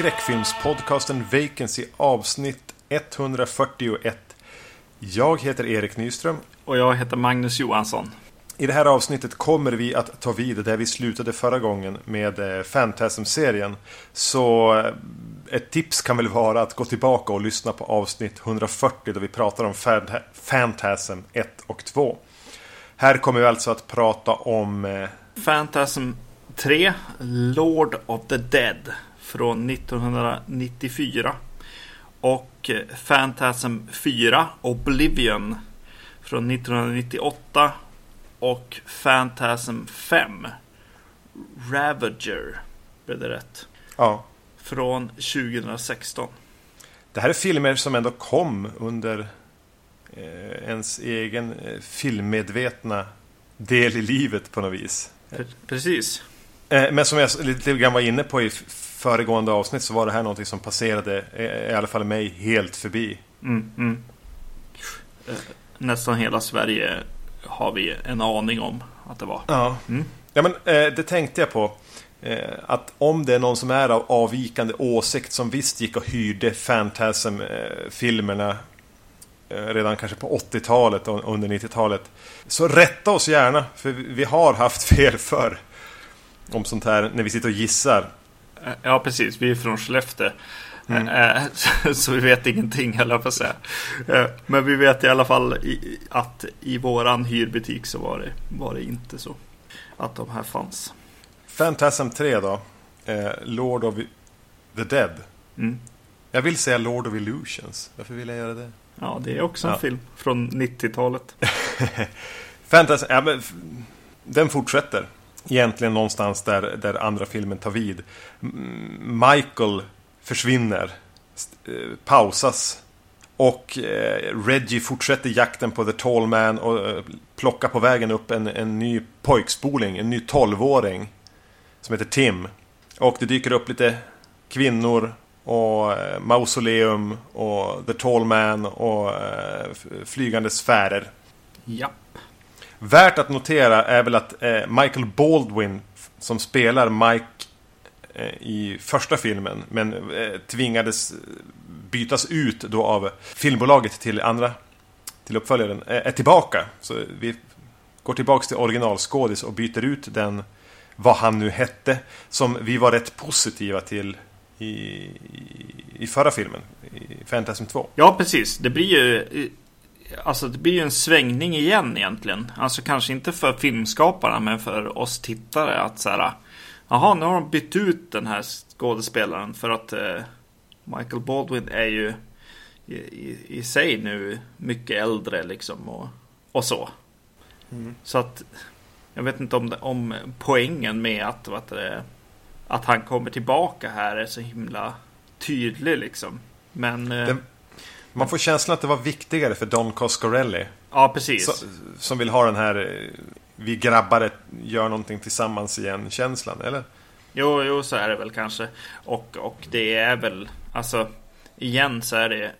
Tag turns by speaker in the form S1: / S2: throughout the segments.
S1: skräckfilmspodcasten Vacancy avsnitt 141. Jag heter Erik Nyström.
S2: Och jag heter Magnus Johansson.
S1: I det här avsnittet kommer vi att ta vid där vi slutade förra gången med eh, Phantasm-serien. Så eh, ett tips kan väl vara att gå tillbaka och lyssna på avsnitt 140 då vi pratar om Phantasm 1 och 2. Här kommer vi alltså att prata om... Eh,
S2: Phantasm 3, Lord of the Dead från 1994. Och Phantasm 4, Oblivion från 1998. Och Phantasm 5, Ravager. Blev det rätt?
S1: Ja.
S2: Från 2016.
S1: Det här är filmer som ändå kom under eh, ens egen eh, filmmedvetna del i livet på något vis.
S2: Precis.
S1: Eh, men som jag lite grann var inne på i föregående avsnitt så var det här någonting som passerade i alla fall mig helt förbi.
S2: Mm, mm. Nästan hela Sverige har vi en aning om att det var.
S1: Ja, mm. ja men det tänkte jag på. Att om det är någon som är av avvikande åsikt som visst gick och hyrde Phantasm-filmerna redan kanske på 80-talet och under 90-talet. Så rätta oss gärna, för vi har haft fel förr. Om sånt här, när vi sitter och gissar.
S2: Ja, precis. Vi är från Skellefteå. Mm. Så vi vet ingenting, höll jag på att säga. Men vi vet i alla fall att i våran hyrbutik så var det, var det inte så. Att de här fanns.
S1: Phantasm 3 då. Lord of the Dead. Mm. Jag vill säga Lord of Illusions. Varför vill jag göra det?
S2: Ja, det är också en ja. film från 90-talet.
S1: Fantasy, ja, men, den fortsätter. Egentligen någonstans där, där andra filmen tar vid. Michael försvinner. Eh, pausas. Och eh, Reggie fortsätter jakten på The Tall Man och eh, plockar på vägen upp en, en ny pojkspoling, en ny tolvåring. Som heter Tim. Och det dyker upp lite kvinnor och Mausoleum och The Tall Man och Flygande sfärer.
S2: Ja.
S1: Värt att notera är väl att eh, Michael Baldwin som spelar Mike eh, i första filmen men eh, tvingades eh, bytas ut då av filmbolaget till andra till uppföljaren är tillbaka. Så vi går tillbaks till originalskådis och byter ut den vad han nu hette som vi var rätt positiva till i, i förra filmen, i Fantasm 2.
S2: Ja, precis. Det blir ju Alltså det blir ju en svängning igen egentligen. Alltså kanske inte för filmskaparna men för oss tittare att så här. Jaha, nu har de bytt ut den här skådespelaren för att eh, Michael Baldwin är ju i, i, i, sig nu mycket äldre liksom och, och så. Mm. Så att jag vet inte om, om poängen med att, att det, att han kommer tillbaka här är så himla tydlig liksom. Men... Eh,
S1: den, man får känslan att det var viktigare för Don Coscarelli.
S2: Ja, precis.
S1: Så, som vill ha den här eh, vi grabbar gör någonting tillsammans igen-känslan, eller?
S2: Jo, jo, så är det väl kanske. Och, och det är väl, alltså, igen så är det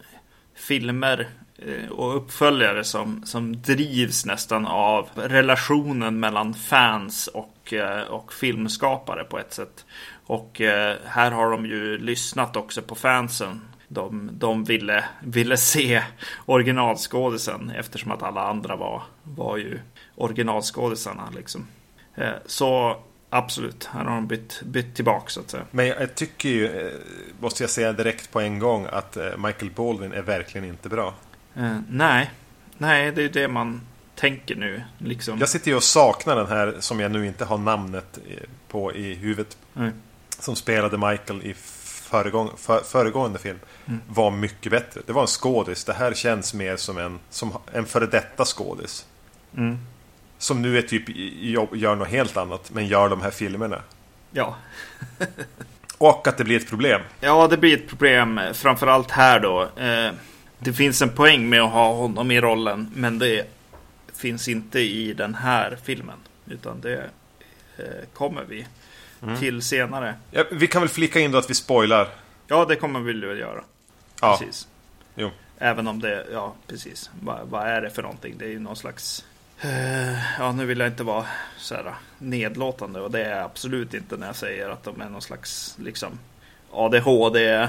S2: filmer eh, och uppföljare som, som drivs nästan av relationen mellan fans och Eh, och, filmskapare på ett sätt. Och här har de ju lyssnat också på fansen. De, de ville, ville se originalskådisen eftersom att alla andra var, var ju originalskådisarna. Liksom. Eh, så absolut, här har de bytt, bytt tillbaka så att säga.
S1: Men jag tycker ju, måste jag säga direkt på en gång, att Michael Baldwin är verkligen inte bra.
S2: Eh, nej, nej, det är det man tänker nu. Liksom.
S1: Jag sitter ju och saknar den här som jag nu inte har namnet på i huvudet. Mm. Som spelade Michael i föregång, för, föregående film. Mm. Var mycket bättre. Det var en skådis. Det här känns mer som en, som en före detta skådis. Mm. Som nu är typ gör något helt annat. Men gör de här filmerna.
S2: Ja.
S1: och att det blir ett problem.
S2: Ja, det blir ett problem. Framförallt här då. Eh, det finns en poäng med att ha honom i rollen. Men det finns inte i den här filmen. Utan det eh, kommer vi mm. till senare.
S1: Ja, vi kan väl flika in då att vi spoilar.
S2: Ja, det kommer vi väl göra.
S1: Ja. Precis. Jo.
S2: Även om det, ja precis. Va, vad är det för någonting? Det är ju någon slags... Uh, ja, nu vill jag inte vara så här nedlåtande och det är jag absolut inte när jag säger att de är någon slags liksom ADHD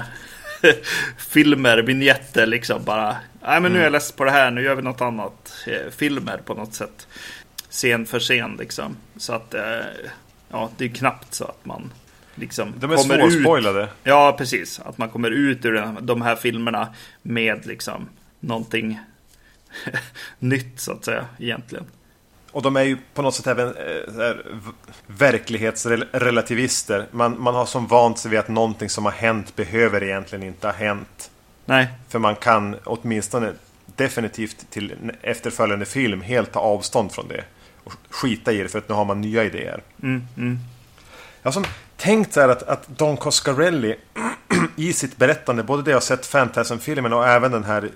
S2: filmer, vignetter liksom bara. Nej men nu är jag less på det här, nu gör vi något annat. Eh, filmer på något sätt. Scen för scen liksom. Så att eh, ja, det är knappt så att man liksom
S1: De är svårspoilade.
S2: Ja, precis. Att man kommer ut ur de här filmerna med liksom någonting nytt så att säga egentligen.
S1: Och de är ju på något sätt även eh, verklighetsrelativister. Man, man har som vant sig vid att någonting som har hänt behöver egentligen inte ha hänt.
S2: Nej.
S1: För man kan åtminstone definitivt till efterföljande film helt ta avstånd från det. Och skita i det för att nu har man nya idéer.
S2: Mm, mm.
S1: Jag har som tänkt så här att, att Don Coscarelli i sitt berättande, både det jag sett Fantasm-filmen och även den här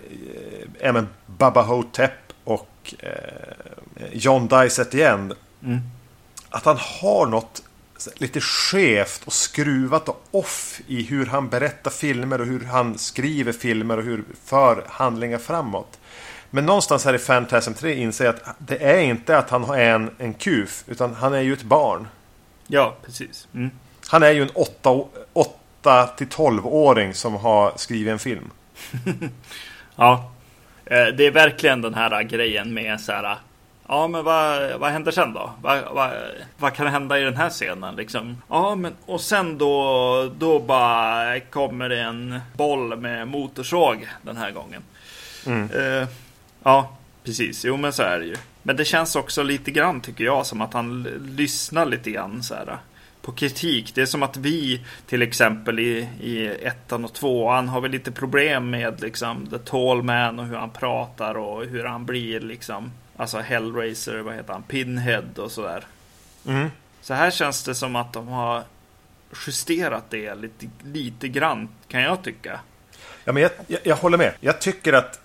S1: eh, men Baba Hotep och eh, John Dysett igen.
S2: Mm.
S1: Att han har något lite skevt och skruvat och off i hur han berättar filmer och hur han skriver filmer och hur för handlingar framåt. Men någonstans här i Fantasm 3 inser jag att det är inte att han är en, en kuf, utan han är ju ett barn.
S2: Ja, precis. Mm.
S1: Han är ju en 8 till 12-åring som har skrivit en film.
S2: ja, eh, det är verkligen den här grejen med så här. Ja, men vad, vad händer sen då? Vad, vad, vad kan hända i den här scenen liksom? Ja, men och sen då, då bara kommer det en boll med motorsåg den här gången.
S1: Mm.
S2: Uh, ja, precis. Jo, men så är det ju. Men det känns också lite grann tycker jag som att han lyssnar lite grann så här på kritik. Det är som att vi till exempel i, i ettan och tvåan har vi lite problem med liksom The Tall Man och hur han pratar och hur han blir liksom. Alltså Hellraiser, vad heter han? Pinhead och sådär.
S1: Mm.
S2: Så här känns det som att de har justerat det lite, lite grann kan jag tycka.
S1: Ja, men jag, jag, jag håller med. Jag tycker att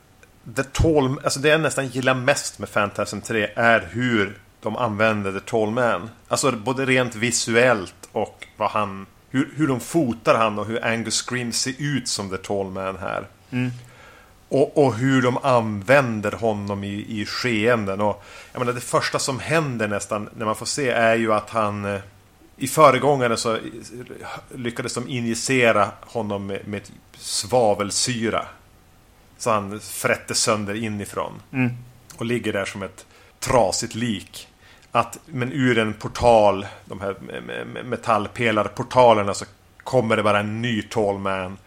S1: The Tall, alltså det jag nästan gillar mest med Fantasm 3 är hur de använder The Tall Man. Alltså både rent visuellt och vad han, hur, hur de fotar han och hur Angus Scream ser ut som The Tall Man här.
S2: Mm.
S1: Och, och, hur de använder honom i, i skeenden. Och, jag menar, det första som händer nästan när man får se är ju att han eh, i föregångaren så lyckades de injicera honom med, med svavelsyra. Så han frätte sönder inifrån.
S2: Mm.
S1: Och ligger där som ett trasigt lik. Att, men ur en portal, de här metallpelarportalerna så kommer det bara en ny Tallman.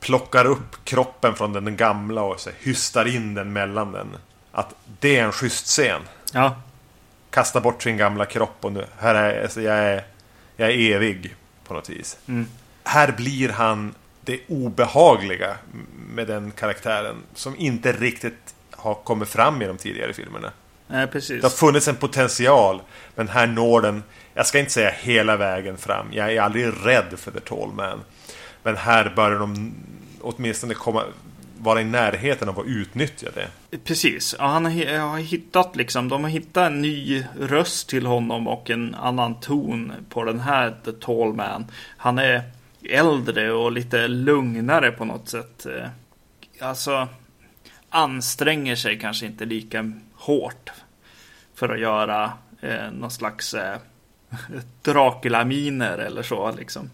S1: Plockar upp kroppen från den gamla och så hystar in den mellan den. Att det är en schysst scen.
S2: Ja.
S1: Kastar bort sin gamla kropp och nu, här är, alltså jag är jag är evig på något vis.
S2: Mm.
S1: Här blir han det obehagliga med den karaktären som inte riktigt har kommit fram i de tidigare filmerna.
S2: Nej, precis.
S1: Det har funnits en potential, men här når den, jag ska inte säga hela vägen fram. Jag är aldrig rädd för The Tall Man. Men här börjar de åtminstone komma, vara i närheten av att utnyttja det.
S2: Precis, ja, han har hittat liksom, de har hittat en ny röst till honom och en annan ton på den här The Tall Man. Han är äldre och lite lugnare på något sätt. Eh, alltså, anstränger sig kanske inte lika hårt för att göra eh, någon slags eh, Dracula-miner eller så liksom.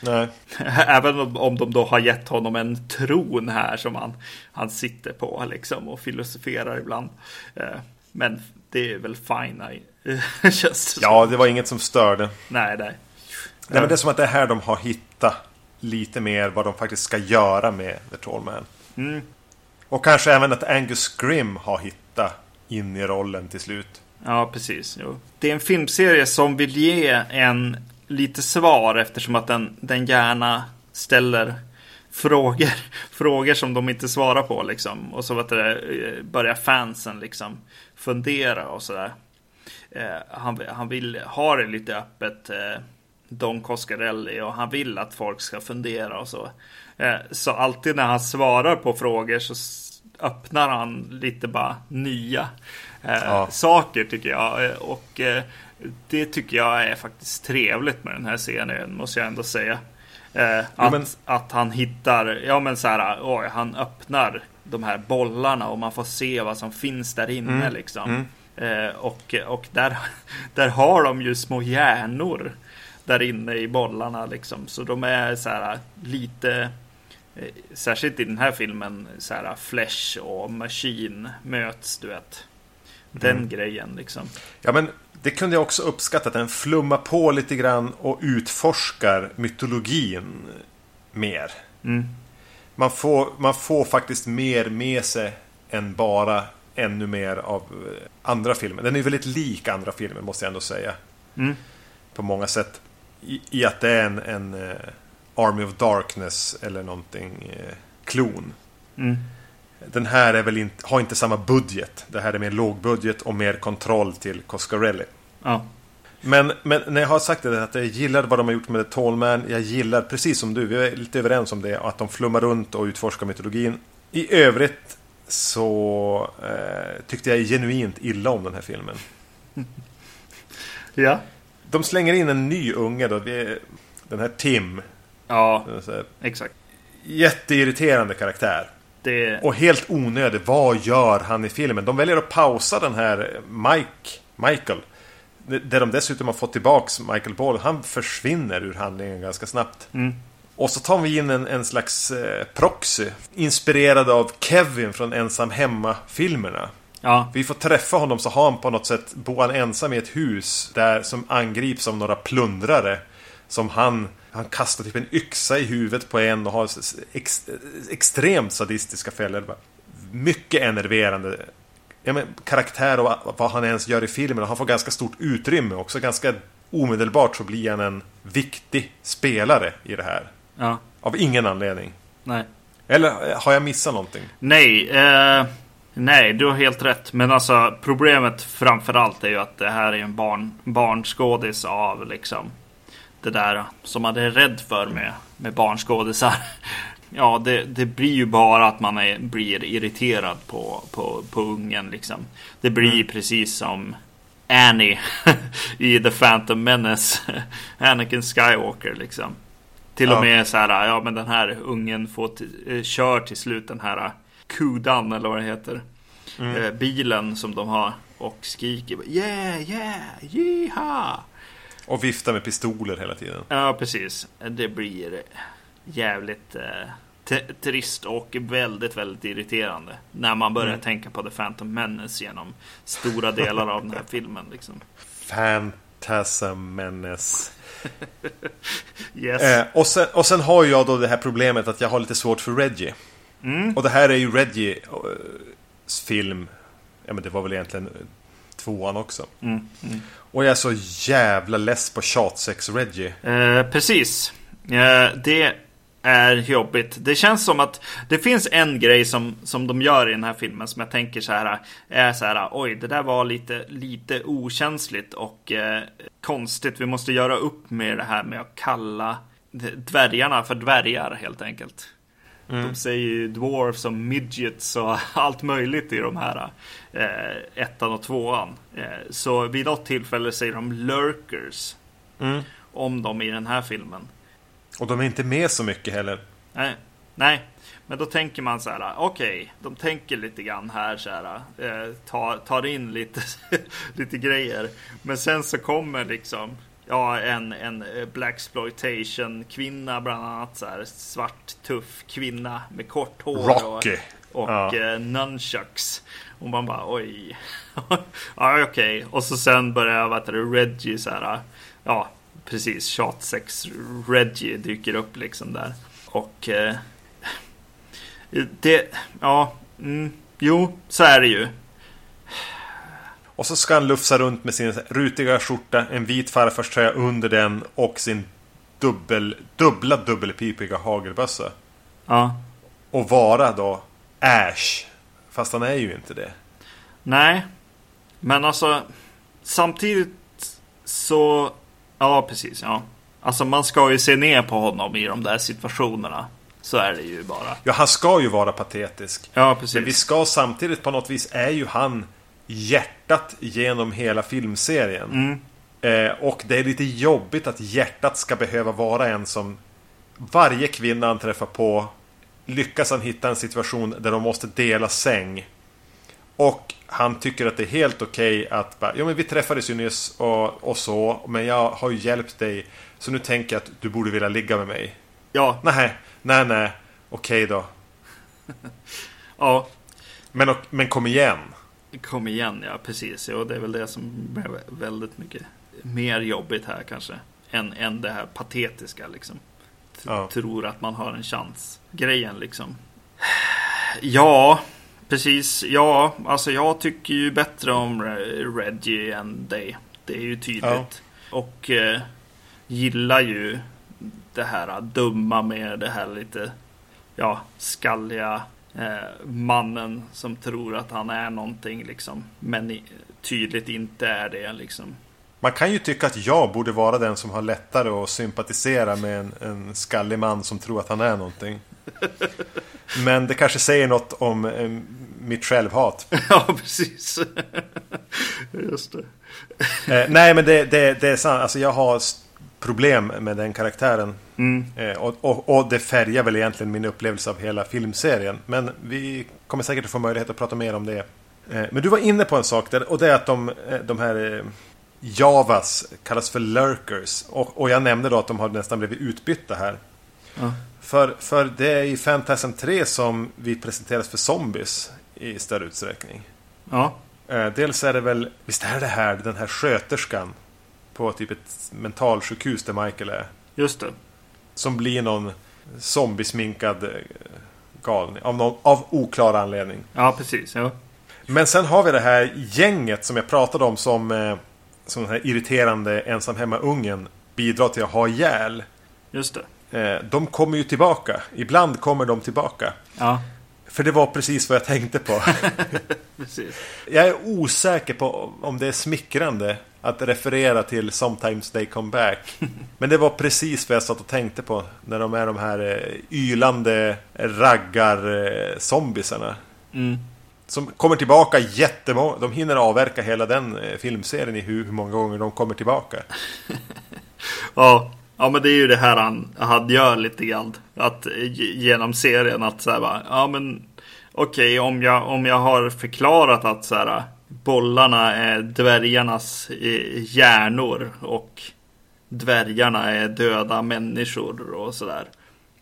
S1: Nej.
S2: Även om de då har gett honom en tron här som han, han sitter på liksom och filosoferar ibland. Eh, men det är väl fine. Känns det
S1: ja, det var inget som störde.
S2: Nej, nej.
S1: Nej, men det är som att det är här de har hittat lite mer vad de faktiskt ska göra med The Tall Man.
S2: Mm.
S1: Och kanske även att Angus Scrim har hittat in i rollen till slut.
S2: Ja, precis. Jo. Det är en filmserie som vill ge en lite svar eftersom att den, den gärna ställer frågor, frågor som de inte svarar på liksom. Och så vet det, börjar fansen liksom fundera och sådär. Eh, han, han vill ha det lite öppet, eh, Don Coscarelli, och han vill att folk ska fundera och så. Eh, så alltid när han svarar på frågor så öppnar han lite bara nya eh, ja. saker tycker jag. Eh, och det tycker jag är faktiskt trevligt med den här serien, måste jag ändå säga. Att, jo, men... att han hittar, ja men så här, oj, han öppnar de här bollarna och man får se vad som finns där inne mm. liksom. Mm. Eh, och och där, där har de ju små hjärnor. Där inne i bollarna liksom. Så de är så här lite, eh, särskilt i den här filmen, så här Flesh och Machine möts, du vet. Den mm. grejen liksom.
S1: Ja, men det kunde jag också uppskatta, att den flummar på lite grann och utforskar mytologin mer. Mm. Man, får, man får faktiskt mer med sig än bara ännu mer av eh, andra filmer. Den är väldigt lik andra filmer måste jag ändå säga. Mm. På många sätt. I, I, att det är en, en uh, Army of Darkness eller någonting uh, klon. Mm. Den här är väl inte, har inte samma budget. Det här är mer lågbudget och mer kontroll till Coscarelli. Ja. Men, men när jag har sagt det, att jag gillar vad de har gjort med The Tall Man. Jag gillar, precis som du, vi är lite överens om det. Att de flummar runt och utforskar mytologin. I övrigt så eh, tyckte jag genuint illa om den här filmen.
S2: ja.
S1: De slänger in en ny unge då. Den här Tim.
S2: Ja, exakt.
S1: Jätteirriterande karaktär.
S2: Det...
S1: Och helt onödig. Vad gör han i filmen? De väljer att pausa den här Mike, Michael. Där de dessutom har fått tillbaks Michael Ball. Han försvinner ur handlingen ganska snabbt. Mm. Och så tar vi in en, en slags eh, proxy. Inspirerad av Kevin från Ensam Hemma-filmerna.
S2: Ja.
S1: Vi får träffa honom så har han på något sätt bor han ensam i ett hus där som angrips av några plundrare. Som han, han kastar typ en yxa i huvudet på en och har ex, extremt sadistiska fällor. Mycket enerverande ja, men, karaktär och vad han ens gör i filmen. Och han får ganska stort utrymme också. Ganska omedelbart så blir han en viktig spelare i det här.
S2: Ja.
S1: Av ingen anledning.
S2: Nej.
S1: Eller har jag missat någonting?
S2: Nej, eh, nej, du har helt rätt. Men alltså problemet framförallt är ju att det här är en barn, barnskådis av liksom det där som man är rädd för med, med barnskådisar. Ja, det, det blir ju bara att man är, blir irriterad på, på, på ungen liksom. Det blir mm. precis som Annie i The Phantom Menace. Anakin Skywalker liksom. Till och med så här, ja men den här ungen får eh, kör till slut den här Kudan eller vad det heter. Mm. Eh, bilen som de har och skriker yeah, yeah, jiha.
S1: Och viftar med pistoler hela tiden.
S2: Ja, precis. Det blir jävligt eh, trist och väldigt, väldigt irriterande. När man börjar mm. tänka på The Phantom Menace genom stora delar av den här filmen. Liksom.
S1: Phantasm Menace.
S2: yes.
S1: Eh, och, sen, och sen har jag då det här problemet att jag har lite svårt för Reggie. Mm. Och det här är ju Reggies eh, film. Ja men det var väl egentligen eh, tvåan också.
S2: Mm. Mm.
S1: Och jag är så jävla less på tjatsex Reggie.
S2: Eh, precis. Eh, det är jobbigt. Det känns som att det finns en grej som, som de gör i den här filmen som jag tänker så här är så här oj det där var lite, lite okänsligt och eh, konstigt. Vi måste göra upp med det här med att kalla dvärgarna för dvärgar helt enkelt. Mm. De säger ju dwarfs och midgets och allt möjligt i de här eh, ettan och tvåan. Eh, så vid något tillfälle säger de lurkers
S1: mm.
S2: om dem i den här filmen.
S1: Och de är inte med så mycket heller.
S2: Nej, nej. Men då tänker man så här, okej, okay, de tänker lite grann här så här, eh, tar, tar in lite, lite grejer. Men sen så kommer liksom, ja, en, en eh, blaxploitation kvinna bland annat så här, svart tuff kvinna med kort hår.
S1: Rocky.
S2: Och, och ja. eh, nunchucks. Och man bara oj. ja, okej. Okay. Och så sen börjar, vad heter det, Reggie så här, ja, precis, Shotsex Reggie dyker upp liksom där. Och eh, det, ja, mm, jo, så är det ju.
S1: Och så ska han lufsa runt med sin rutiga skjorta, en vit farfarströja under den och sin dubbel, dubbla dubbelpipiga hagelbössa.
S2: Ja.
S1: Och vara då Ash. Fast han är ju inte det.
S2: Nej. Men alltså samtidigt så Ja, precis. Ja. Alltså man ska ju se ner på honom i de där situationerna. Så är det ju bara.
S1: Ja, han ska ju vara patetisk.
S2: Ja, precis.
S1: Men vi ska samtidigt på något vis är ju han hjärtat genom hela filmserien.
S2: Mm.
S1: Eh, och det är lite jobbigt att hjärtat ska behöva vara en som varje kvinna han träffar på lyckas han hitta en situation där de måste dela säng. Och han tycker att det är helt okej okay att bara, ja men vi träffades ju nyss och, och så, men jag har ju hjälpt dig Så nu tänker jag att du borde vilja ligga med mig.
S2: Ja,
S1: Nej, nej, nej. Okej då.
S2: ja.
S1: Men, och- men kom igen.
S2: Kom igen, ja precis. Ja, det är väl det som är väldigt mycket mer jobbigt här kanske. Än, än det här patetiska liksom. T-
S1: Ja.
S2: Tror att man har en chans. Grejen liksom. Ja, precis. Ja, alltså jag tycker ju bättre om Re- Reggie än dig. Det är ju tydligt. Och eh, gillar ju det här dumma med det här lite ja, skalliga eh, mannen som tror att han är någonting liksom. Men tydligt inte är det liksom.
S1: Man kan ju tycka att jag borde vara den som har lättare att sympatisera med en, en skallig man som tror att han är någonting. Men det kanske säger något om eh, mitt självhat.
S2: ja, precis. Just det.
S1: Eh, nej, men det, det, det är sant. Alltså, jag har problem med den karaktären.
S2: Mm.
S1: Eh, och, och, och det färgar väl egentligen min upplevelse av hela filmserien. Men vi kommer säkert att få möjlighet att prata mer om det. Eh, men du var inne på en sak där. Och det är att de, eh, de här Javas kallas för lurkers. Och, och jag nämnde då att de har nästan blivit utbytta här.
S2: Ja.
S1: För, för det är i Fantasm 3 som vi presenteras för zombies i större utsträckning.
S2: ja,
S1: dels är det väl, visst är det här den här sköterskan på typ ett mentalsjukhus där Michael är.
S2: just det.
S1: Som blir någon zombiesminkad eh, galning av, någon, av oklar anledning.
S2: Ja, precis. Ja.
S1: Men sen har vi det här gänget som jag pratade om som, eh, som den här irriterande ensam hemma-ungen bidrar till att ha ihjäl.
S2: Just det.
S1: Eh, de kommer ju tillbaka. Ibland kommer de tillbaka.
S2: Ja,
S1: För det var precis vad jag tänkte på.
S2: precis.
S1: Jag är osäker på om det är smickrande att referera till Sometimes They Come Back. Men det var precis vad jag satt och tänkte på när de är de här eh, ylande raggar-zombisarna.
S2: Mm.
S1: Som kommer tillbaka jättemånga. De hinner avverka hela den eh, filmserien i hur, hur många gånger de kommer tillbaka.
S2: Ja. ja, men det är ju det här han, han gör lite grann. Att ge- genom serien att så här bara, ja men okej om, jag, om jag har förklarat att så här bollarna är dvärgarnas eh, hjärnor och dvärgarna är döda människor och sådär.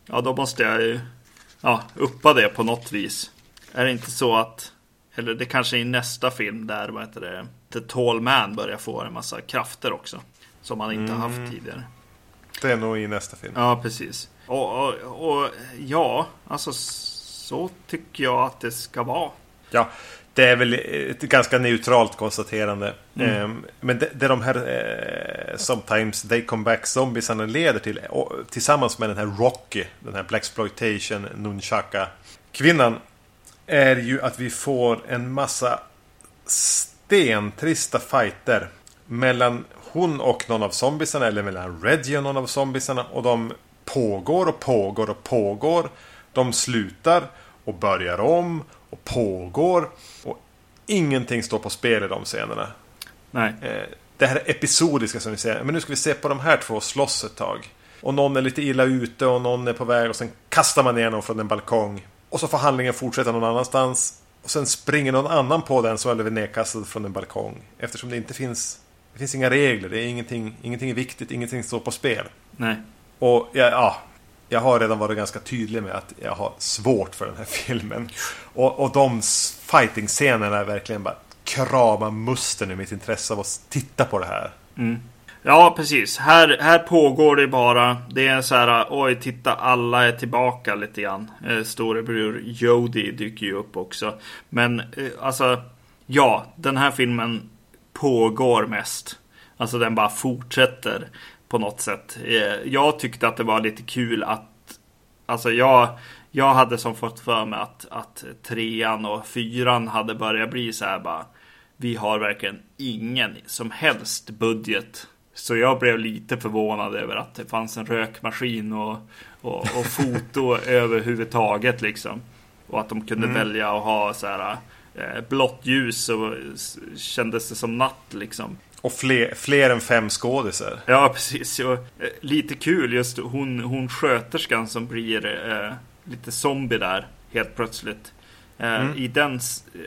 S2: Ja, då måste jag ju ja, uppa det på något vis. Är det inte så att, eller det kanske är i nästa film där, vad heter det, The Tall Man börjar få en massa krafter också. Som han inte har haft tidigare.
S1: Det är nog i nästa film.
S2: Ja, precis. Och, och, och ja, alltså så tycker jag att det ska vara.
S1: Ja, det är väl ett ganska neutralt konstaterande. Ehm, Men det, det de här eh, Sometimes They Come Back Zombiesarna leder till och, tillsammans med den här Rocky, den här Blaxploitation Nunchaka kvinnan är ju att vi får en massa stentrista fighter mellan hon och någon av zombiesarna eller mellan Reggie och någon av zombiesarna och de pågår och pågår och pågår. De slutar och börjar om och pågår och ingenting står på spel i de scenerna.
S2: Nej,
S1: Eh, det här episodiska som vi säger. Men nu ska vi se på de här två slåss ett tag. Och någon är lite illa ute och någon är på väg och sen kastar man ner någon från en balkong. Och så får handlingen fortsätta någon annanstans. Och sen springer någon annan på den som har blivit nedkastad från en balkong. Eftersom det inte finns... Det finns inga regler, det är ingenting, ingenting är viktigt, ingenting står på spel.
S2: nej.
S1: Och ja, ja, jag har redan varit ganska tydlig med att jag har svårt för den här filmen. Och, och de fighting-scenerna är verkligen bara krama musten i mitt intresse av att titta på det här. Mm.
S2: Ja, precis. Här, här pågår det bara. Det är så här, oj, titta, alla är tillbaka lite grann. Eh, storebror Jody dyker ju upp också. Men eh, alltså, ja, den här filmen pågår mest. Alltså den bara fortsätter på något sätt. Eh, jag tyckte att det var lite kul att Alltså jag, jag hade som fått för mig att, att trean och fyran hade börjat bli så här bara. Vi har verkligen ingen som helst budget. Så jag blev lite förvånad över att det fanns en rökmaskin och, och, och foto överhuvudtaget liksom. Och att de kunde välja att ha så här eh, blått ljus och kändes det som natt liksom.
S1: Och fler, fler än fem skådisar.
S2: Ja, precis. Och, eh, lite kul just hon, hon sköterskan som blir eh, lite zombie där helt plötsligt. Eh, I den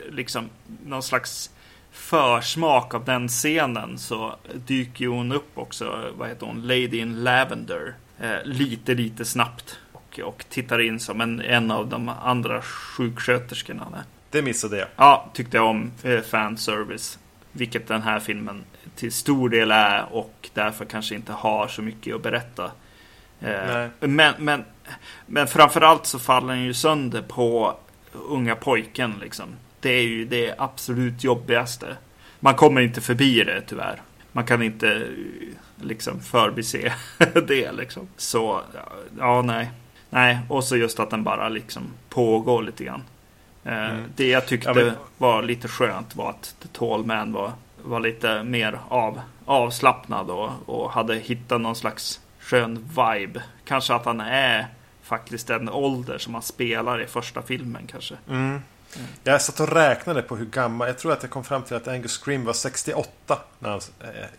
S2: liksom någon slags försmak av den scenen så dyker hon upp också, vad heter hon, Lady in Lavender. Eh, lite, lite snabbt. Och, och tittar in som en, en av de andra sjuksköterskorna.
S1: Det missade jag.
S2: Ja, tyckte jag om eh, fanservice. Vilket den här filmen till stor del är och därför kanske inte har så mycket att berätta. Eh, men, men, men framförallt så faller den ju sönder på unga pojken liksom. Det är ju det absolut jobbigaste. Man kommer inte förbi det tyvärr. Man kan inte liksom förbise det liksom. Så, ja nej. Nej, och så just att den bara liksom pågår lite grann. Eh, mm. Det jag tyckte ja, men... var lite skönt var att The Tall Man var, var lite mer av, avslappnad och, och hade hittat någon slags skön vibe. Kanske att han är faktiskt den ålder som han spelar i första filmen kanske.
S1: Mm. Jag satt och räknade på hur gammal, jag tror att jag kom fram till att Angus Scream var 68 när han,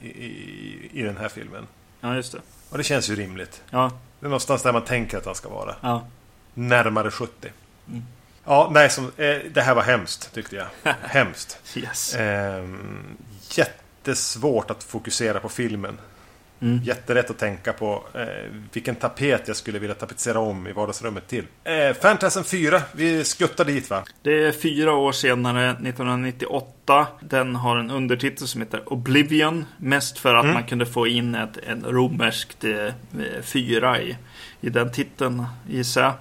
S1: i, i, i den här filmen.
S2: Ja, just det.
S1: Och det känns ju rimligt.
S2: Ja.
S1: Det är någonstans där man tänker att han ska vara.
S2: Ja.
S1: Närmare 70. Mm. Ja, nej, som, eh, det här var hemskt tyckte jag. hemskt.
S2: Yes.
S1: Eh, jättesvårt att fokusera på filmen. Mm. Jätterätt att tänka på eh, vilken tapet jag skulle vilja tapetsera om i vardagsrummet till. Eh, Fantasm 4, vi skuttar dit va?
S2: Det är fyra år senare, 1998. Den har en undertitel som heter Oblivion. Mest för att mm. man kunde få in ett, en romerskt eh, fyra i, i den titeln gissar jag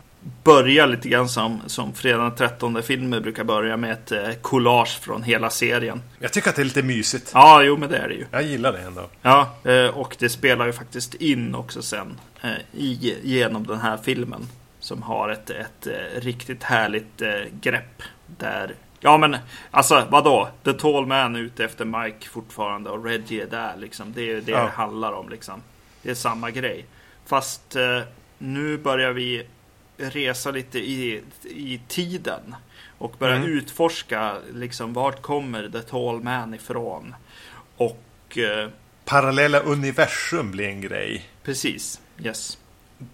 S2: börjar lite grann som, som Fredag den 13 filmer brukar börja med ett eh, collage från hela serien.
S1: Jag tycker att det är lite mysigt.
S2: Ja, jo men det är det ju.
S1: Jag gillar det ändå.
S2: Ja, eh, och det spelar ju faktiskt in också sen eh, i, genom den här filmen. Som har ett, ett, ett riktigt härligt grepp. Där Ja men alltså vadå? The Tall Man är ute efter Mike fortfarande och Reggie är där liksom. Det är det ja. det handlar om liksom. Det är samma grej. Fast eh, nu börjar vi resa lite i, i tiden. Och börja mm. utforska liksom vart kommer The Tall Man ifrån. Och... Eh,
S1: Parallella universum blir en grej.
S2: Precis, yes.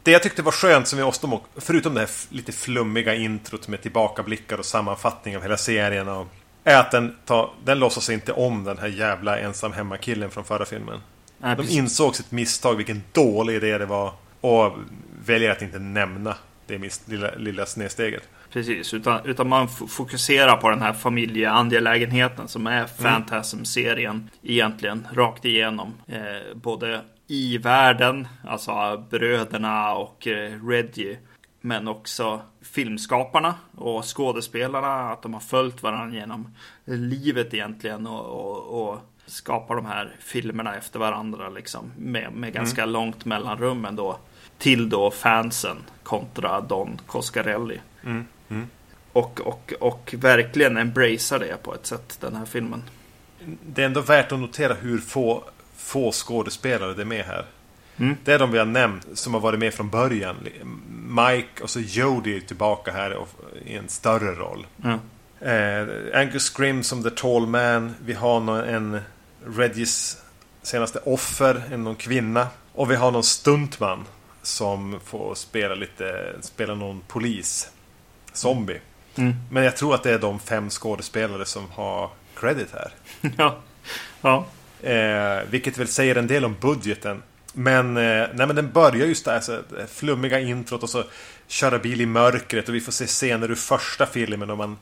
S1: Det jag tyckte var skönt som vi måste, förutom det här lite flummiga introt med tillbakablickar och sammanfattning av hela serien. Och, är att den, tar, den låtsas inte om den här jävla ensam hemma-killen från förra filmen. Nej, De insåg sitt misstag, vilken dålig idé det var. Och väljer att inte nämna det är lilla, lilla snedsteget.
S2: Precis, utan, utan man fokuserar på den här familjeangelägenheten som är Fantasm-serien egentligen rakt igenom. Eh, både i världen, alltså bröderna och eh, Reggie. Men också filmskaparna och skådespelarna, att de har följt varandra genom livet egentligen och, och, och skapar de här filmerna efter varandra liksom med, med ganska mm. långt mellanrum ändå till då fansen kontra Don Coscarelli.
S1: Mm. Mm.
S2: Och, och, och verkligen embracear det på ett sätt, den här filmen.
S1: Det är ändå värt att notera hur få, få skådespelare det är med här. Mm. Det är de vi har nämnt som har varit med från början. Mike och så Jodie tillbaka här i en större roll.
S2: Mm.
S1: Eh, Angus Scrim som The Tall Man. Vi har någon, en Reggies senaste offer, en någon kvinna. Och vi har någon stuntman som får spela lite, spela någon polis. Zombie.
S2: Mm.
S1: Men jag tror att det är de fem skådespelare som har credit här.
S2: ja. ja.
S1: Eh, vilket väl säger en del om budgeten. Men, eh, nej, men den börjar just där, så, flummiga introt och så köra bil i mörkret och vi får se scener ur första filmen. Och man,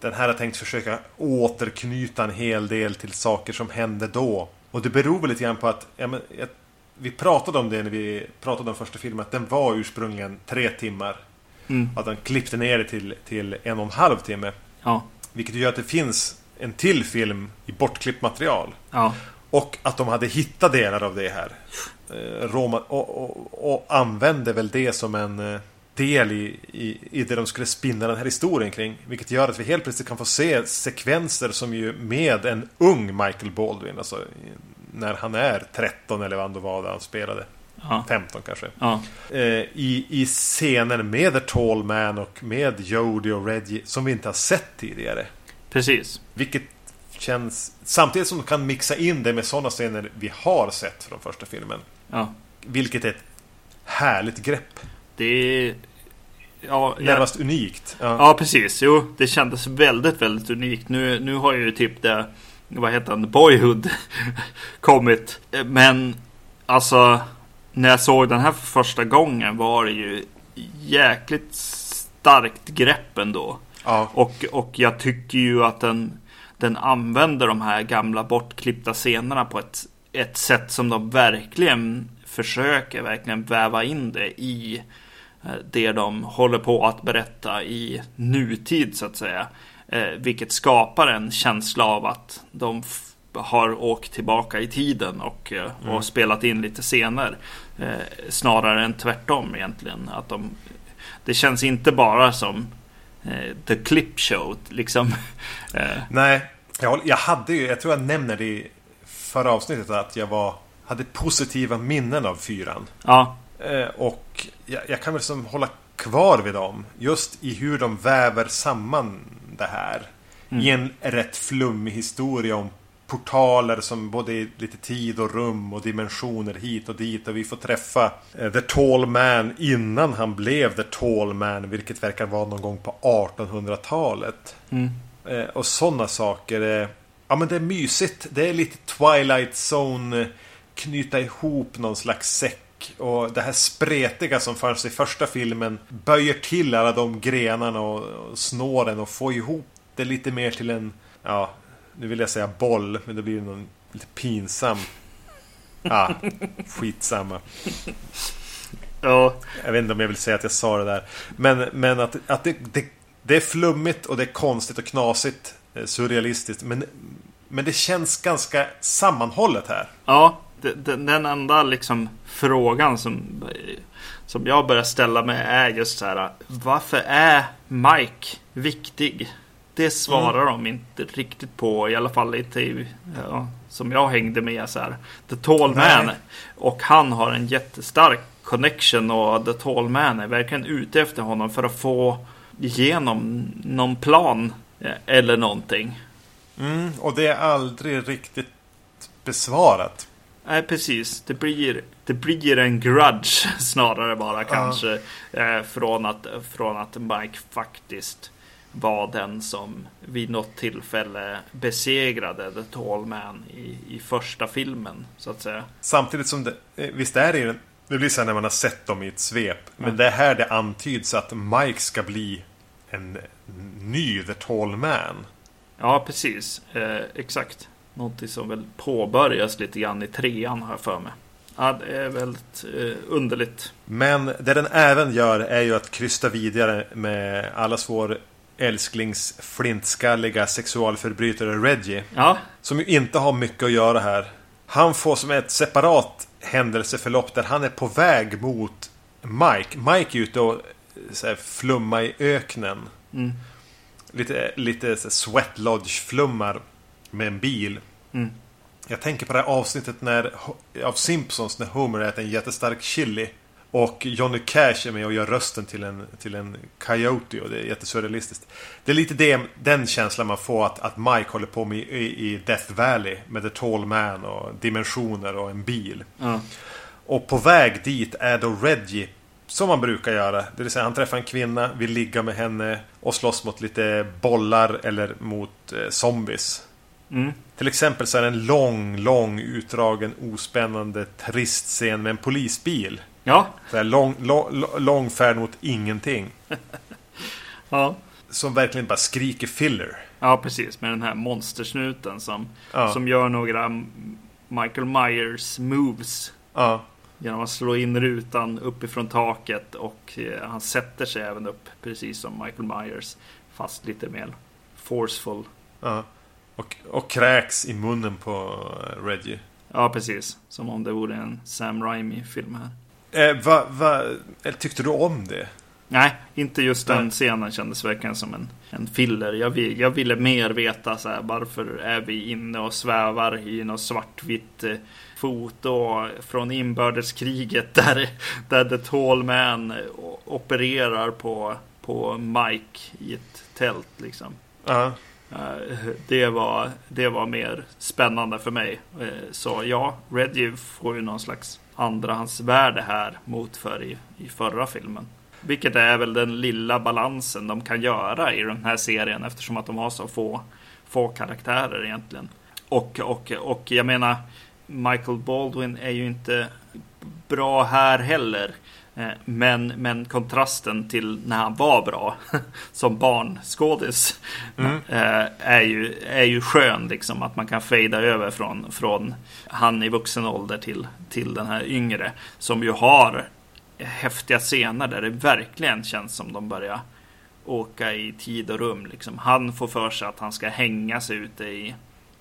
S1: den här har tänkt försöka återknyta en hel del till saker som hände då. Och det beror väl lite grann på att ja, men, jag vi pratade om det när vi pratade om första filmen. Att den var ursprungligen tre timmar.
S2: Mm.
S1: Att den klippte ner det till, till en och en halv timme.
S2: Ja.
S1: Vilket gör att det finns en till film i bortklippt material.
S2: Ja.
S1: Och att de hade hittat delar av det här. Eh, Roma, och, och, och använde väl det som en eh, del i, i, i det de skulle spinna den här historien kring. Vilket gör att vi helt plötsligt kan få se sekvenser som ju med en ung Michael Baldwin. Alltså när han är 13 eller vad var han spelade.
S2: Ja.
S1: 15 kanske.
S2: Ja.
S1: Eh, I, I scener med The Tall Man och med Jodie och Reggie som vi inte har sett tidigare.
S2: Precis.
S1: Vilket känns... Samtidigt som de kan mixa in det med sådana scener vi har sett från första filmen.
S2: Ja.
S1: Vilket är ett härligt grepp.
S2: Det är... Ja,
S1: Närmast unikt.
S2: Ja. ja, precis. Jo, det kändes väldigt, väldigt unikt. Nu, nu har ju typ det vad heter han, Boyhood kommit. Men alltså när jag såg den här för första gången var det ju jäkligt starkt grepp ändå.
S1: Ja.
S2: Och, och jag tycker ju att den, den använder de här gamla bortklippta scenerna på ett, ett sätt som de verkligen försöker verkligen väva in det i eh, det de håller på att berätta i nutid så att säga. Eh, vilket skapar en känsla av att de har åkt tillbaka i tiden och, eh, mm. och spelat in lite scener. Eh, snarare än tvärtom egentligen. Att de, det känns inte bara som eh, The Clip Show liksom.
S1: Eh. Nej, jag, jag hade ju, jag tror jag nämner det i förra avsnittet att jag var, hade positiva minnen av fyran.
S2: Ja.
S1: Eh, och jag, jag, kan väl som hålla kvar vid dem. Just i hur de väver samman det här. Mm. I en rätt flummig historia om portaler som både är lite tid och rum och dimensioner hit och dit. Och vi får träffa eh, The Tall Man innan han blev The Tall Man. Vilket verkar vara någon gång på 1800-talet.
S2: Mm.
S1: Eh, och sådana saker. Ja men det är mysigt. Det är lite Twilight Zone. Knyta ihop någon slags säck. Och det här spretiga som fanns i första filmen böjer till alla de grenarna och snåren och får ihop det lite mer till en ja, nu vill jag säga boll, men det blir någon lite pinsam. Ah, skitsamma.
S2: Ja.
S1: Jag vet inte om jag vill säga att jag sa det där. Men, men att, att det, det, det är flummigt och det är konstigt och knasigt. Eh, surrealistiskt. Men, men det känns ganska sammanhållet här.
S2: Ja, den, den enda liksom frågan som, som jag börjar ställa mig är just så här. Varför är Mike viktig? Det svarar mm. de inte riktigt på, i alla fall inte ja, som jag hängde med så här. The Tall Man. Och han har en jättestark connection och The Tall Man är verkligen ute efter honom för att få igenom någon plan eh, eller någonting.
S1: Mm, och det är aldrig riktigt besvarat.
S2: Nej, precis. Det blir, det blir en grudge snarare bara kanske. Eh, från, att, från att Mike faktiskt var den som vid något tillfälle besegrade The Tall Man i, i första filmen, så att säga.
S1: Samtidigt som det, eh, visst är det det blir så här när man har sett dem i ett svep, men mm. det är här det antyds att Mike ska bli en ny The Tall Man.
S2: Ja, precis. Eh, exakt. Någonting som väl påbörjas lite grann i trean, har jag för mig. Ja, det är väldigt eh, underligt.
S1: Men det den även gör är ju att krysta vidare med allas vår älsklings flintskalliga sexualförbrytare Reggie.
S2: Ja.
S1: Som ju inte har mycket att göra här. Han får som ett separat händelseförlopp där han är på väg mot Mike. Mike är ute och så här, flumma i öknen.
S2: Mm.
S1: Lite, lite så sweat lodge-flummar med en bil.
S2: Mm.
S1: Jag tänker på det här avsnittet när, av Simpsons när Homer äter en jättestark chili. Och Johnny Cash är med och gör rösten till en, till en coyote och det är jättesurrealistiskt. Det är lite det, den känslan man får att, att Mike håller på med i, i Death Valley med The Tall Man och dimensioner och en bil.
S2: Mm.
S1: Och på väg dit är då Reggie som man brukar göra. Det vill säga han träffar en kvinna, vill ligga med henne och slåss mot lite bollar eller mot eh, zombies.
S2: Mm.
S1: Till exempel så är det en lång, lång utdragen ospännande trist scen med en polisbil.
S2: Ja.
S1: Så här lång, lång, lång färd mot ingenting.
S2: ja.
S1: Som verkligen bara skriker filler.
S2: Ja, precis. Med den här monstersnuten som, ja. som gör några Michael Myers moves.
S1: Ja.
S2: Genom att slå in rutan uppifrån taket och eh, han sätter sig även upp precis som Michael Myers. Fast lite mer forceful.
S1: Ja. Och, och kräks i munnen på Reggie.
S2: Ja, precis. Som om det vore en Sam Raimi-film här.
S1: Eh, va, va, tyckte du om det?
S2: Nej, inte just den scenen kändes verkligen som en, en filler. Jag, vill, jag ville mer veta så här, varför är vi inne och svävar i något svartvitt eh, foto från inbördeskriget där, där The Tall Man opererar på, på Mike i ett tält liksom.
S1: Uh
S2: -huh. Eh, det, var, det var mer spännande för mig. Eh, så ja, Reggie får ju någon slags andrahandsvärde här mot för i, i förra filmen. Vilket är väl den lilla balansen de kan göra i den här serien eftersom att de har så få, få karaktärer egentligen. och, och, och jag menar, Michael Baldwin är ju inte bra här heller. Eh, men, men kontrasten till när han var bra som barnskådis mm. Eh, är, ju, är ju skön. Liksom, att man kan fejda över från, från han i vuxen ålder till, till den här yngre. Som ju har häftiga scener där det verkligen känns som de börjar åka i tid och rum. Liksom. Han får för sig att han ska hänga sig ute i,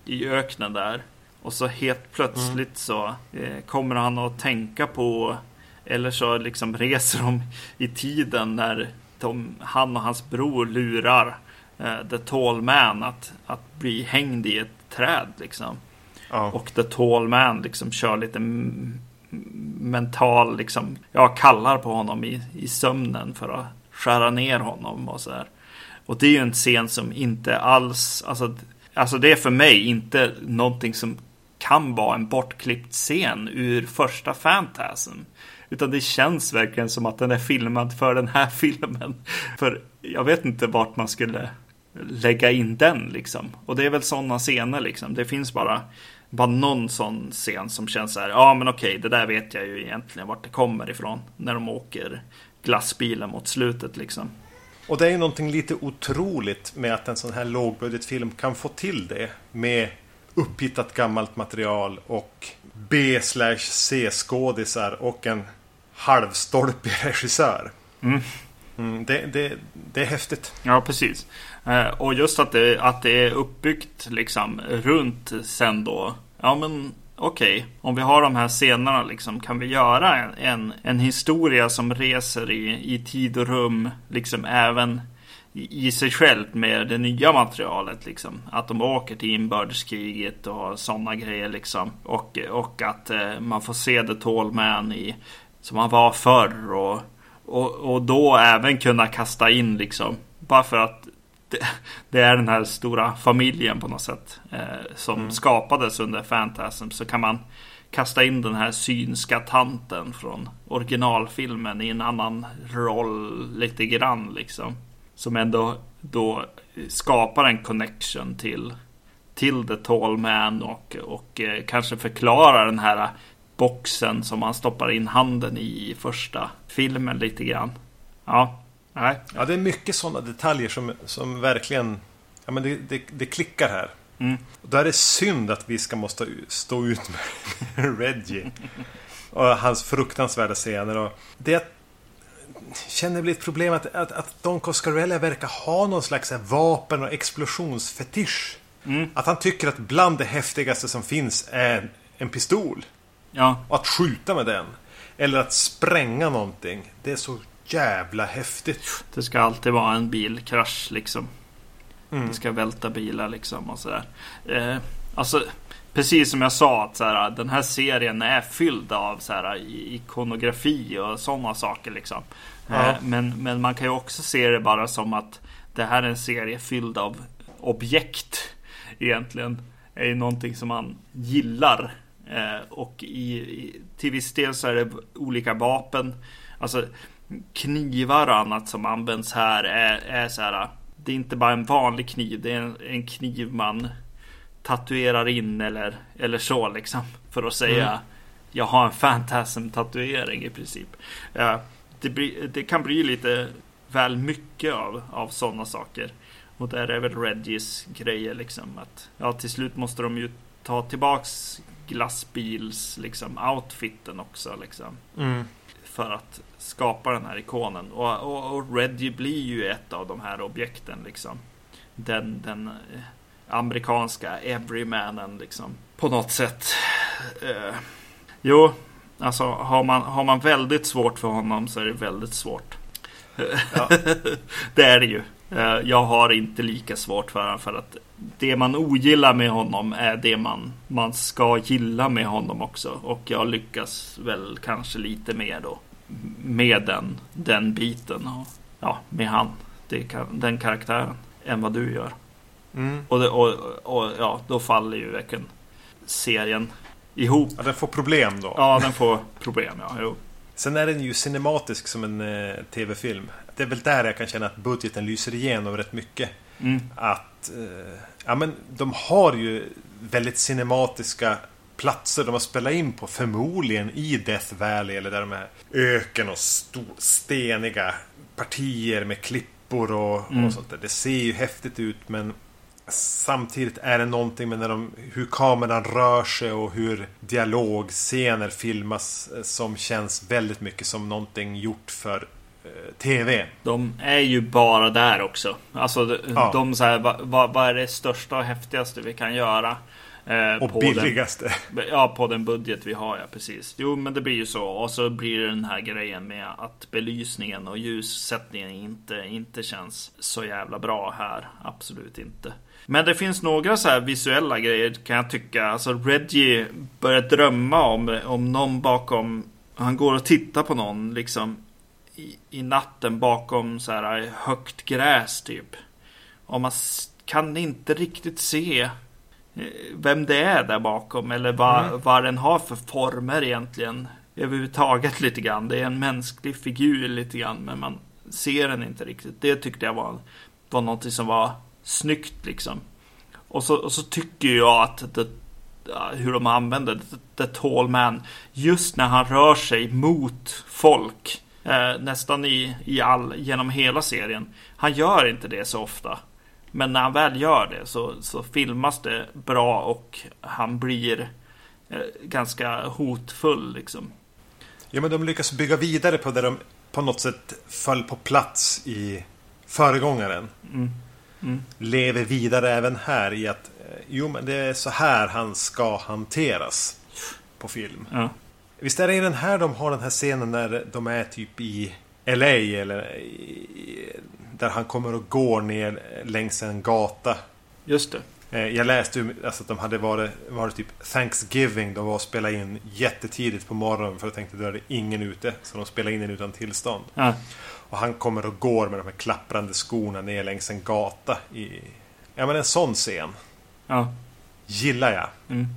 S2: i öknen där. Och så helt plötsligt mm. så eh, kommer han att tänka på eller så liksom reser de i tiden när de, han och hans bror lurar eh, The Tall Man att, att bli hängd i ett träd. Liksom. Ja. Och The Tall Man liksom kör lite mental, liksom, jag kallar på honom i, i sömnen för att skära ner honom och så här. Och det är ju en scen som inte alls, alltså, alltså det är för mig inte någonting som kan vara en bortklippt scen ur första Fantasm. Utan det känns verkligen som att den är filmad för den här filmen. För jag vet inte vart man skulle lägga in den liksom. Och det är väl sådana scener liksom. Det finns bara, bara någon sån scen som känns så här. Ja men okej, det där vet jag ju egentligen vart det kommer ifrån. När de åker glassbilen mot slutet liksom.
S1: Och det är ju någonting lite otroligt med att en sån här lågbudgetfilm kan få till det. Med upphittat gammalt material och B-C-skådisar och en halvstolpig regissör. Mm. Mm, det, det, det är häftigt.
S2: Ja, precis. Eh, och just att det, att det är uppbyggt liksom runt sen då. Ja, men okej, okay. om vi har de här scenerna liksom, kan vi göra en, en, en historia som reser i, i tid och rum, liksom även i sig självt med det nya materialet liksom. Att de åker till inbördeskriget och sådana grejer liksom. Och, och att eh, man får se The Tall Man i som han var förr och, och, och då även kunna kasta in liksom. Bara för att det, det är den här stora familjen på något sätt eh, som mm. skapades under Fantasm så kan man kasta in den här synska tanten från originalfilmen i en annan roll lite grann liksom. Som ändå då skapar en connection till, till The Tall Man och, och eh, kanske förklarar den här boxen som man stoppar in handen i i första filmen lite grann. Ja, nej.
S1: Ja, det är mycket sådana detaljer som, som verkligen ja, men det, det, det klickar här. Mm. Och är det synd att vi ska måste stå ut med Reggie. Och hans fruktansvärda scener. Och det känner bli ett problem att, att, att Don Coscarella verkar ha någon slags vapen och explosionsfetisch. Mm. Att han tycker att bland det häftigaste som finns är en pistol. Ja. Och att skjuta med den. Eller att spränga någonting. Det är så jävla häftigt.
S2: Det ska alltid vara en bilkrasch liksom. Mm. Det ska välta bilar liksom och sådär. Eh, alltså, precis som jag sa att så här, den här serien är fylld av så här, ikonografi och sådana saker liksom. Ja. Eh, men, men man kan ju också se det bara som att det här är en serie fylld av objekt egentligen. är ju någonting som man gillar och i, i, till viss del så är det olika vapen. Alltså knivar och annat som används här är, är så här. Det är inte bara en vanlig kniv. Det är en, en kniv man tatuerar in eller, eller så liksom. För att säga mm. jag har en fantasm tatuering i princip. Uh, det, blir, det, kan bli lite väl mycket av, av sådana saker. Och där är väl Reggies grejer liksom. Att ja, till slut måste de ju ta tillbaks glassbils liksom outfiten också liksom. Mm. För att skapa den här ikonen. Och, och, och, Reggie blir ju ett av de här objekten liksom. Den, den eh, amerikanska everymanen liksom. På något sätt. Eh, jo, alltså har man, har man väldigt svårt för honom så är det väldigt svårt. Ja. det är det ju. Eh, jag har inte lika svårt för honom för att det man ogillar med honom är det man, man ska gilla med honom också. Och jag lyckas väl kanske lite mer då med den, den biten. Och, ja, med han, det, den karaktären än vad du gör. Mm. Och, det, och, och, ja, då faller ju verkligen serien ihop.
S1: Ja, den får problem då.
S2: Ja, den får problem, ja. Jo.
S1: Sen är den ju cinematisk som en eh, tv-film. Det är väl där jag kan känna att budgeten lyser igenom rätt mycket. Mm. Att eh, ja, men de har ju väldigt cinematiska platser de har spelat in på. Förmodligen i Death Valley eller där de är öken och steniga partier med klippor och,
S2: Mm.
S1: och sånt där. Det ser ju häftigt ut men Samtidigt är det någonting med när de, hur kameran rör sig och hur dialogscener filmas eh, som känns väldigt mycket som någonting gjort för TV.
S2: De är ju bara där också. Alltså
S1: Ja.
S2: de så här, vad, vad är det största och häftigaste vi kan göra? eh,
S1: Och billigaste.
S2: Den, ja, på den budget vi har, ja precis. Jo, men det blir ju så. Och så blir det den här grejen med att belysningen och ljussättningen inte, inte känns så jävla bra här. Absolut inte. Men det finns några så här visuella grejer kan jag tycka. Alltså Reggie börjar drömma om, om någon bakom. Han går och tittar på någon liksom i, i natten bakom så här högt gräs typ. Och man kan inte riktigt se eh, vem det är där bakom eller vad, vad den har för former egentligen. Överhuvudtaget lite grann. Det är en mänsklig figur lite grann men man ser den inte riktigt. Det tyckte jag var, var något som var snyggt liksom. Och så, och så tycker jag att det, hur de använder The, the Tall Man just när han rör sig mot folk. Eh, nästan i, i all, genom hela serien. Han gör inte det så ofta. Men när han väl gör det så, så filmas det bra och han blir eh, ganska hotfull liksom.
S1: Ja, men de lyckas bygga vidare på det de på något sätt föll på plats i föregångaren.
S2: Mm. Mm.
S1: Lever vidare även här i att eh, jo, men det är så här han ska hanteras på film.
S2: Ja.
S1: Visst är det i den här de har den här scenen när de är typ i LA eller i, där han kommer och går ner längs en gata.
S2: Just det.
S1: Eh, Jag läste ju alltså, att de hade varit, varit typ Thanksgiving. De var och spelade in jättetidigt på morgonen för jag tänkte då är det ingen ute. Så de spelade in den utan tillstånd.
S2: Ja.
S1: Och han kommer och går med de här klapprande skorna ner längs en gata. I, ja men en sån scen.
S2: Ja.
S1: Gillar jag.
S2: Mm.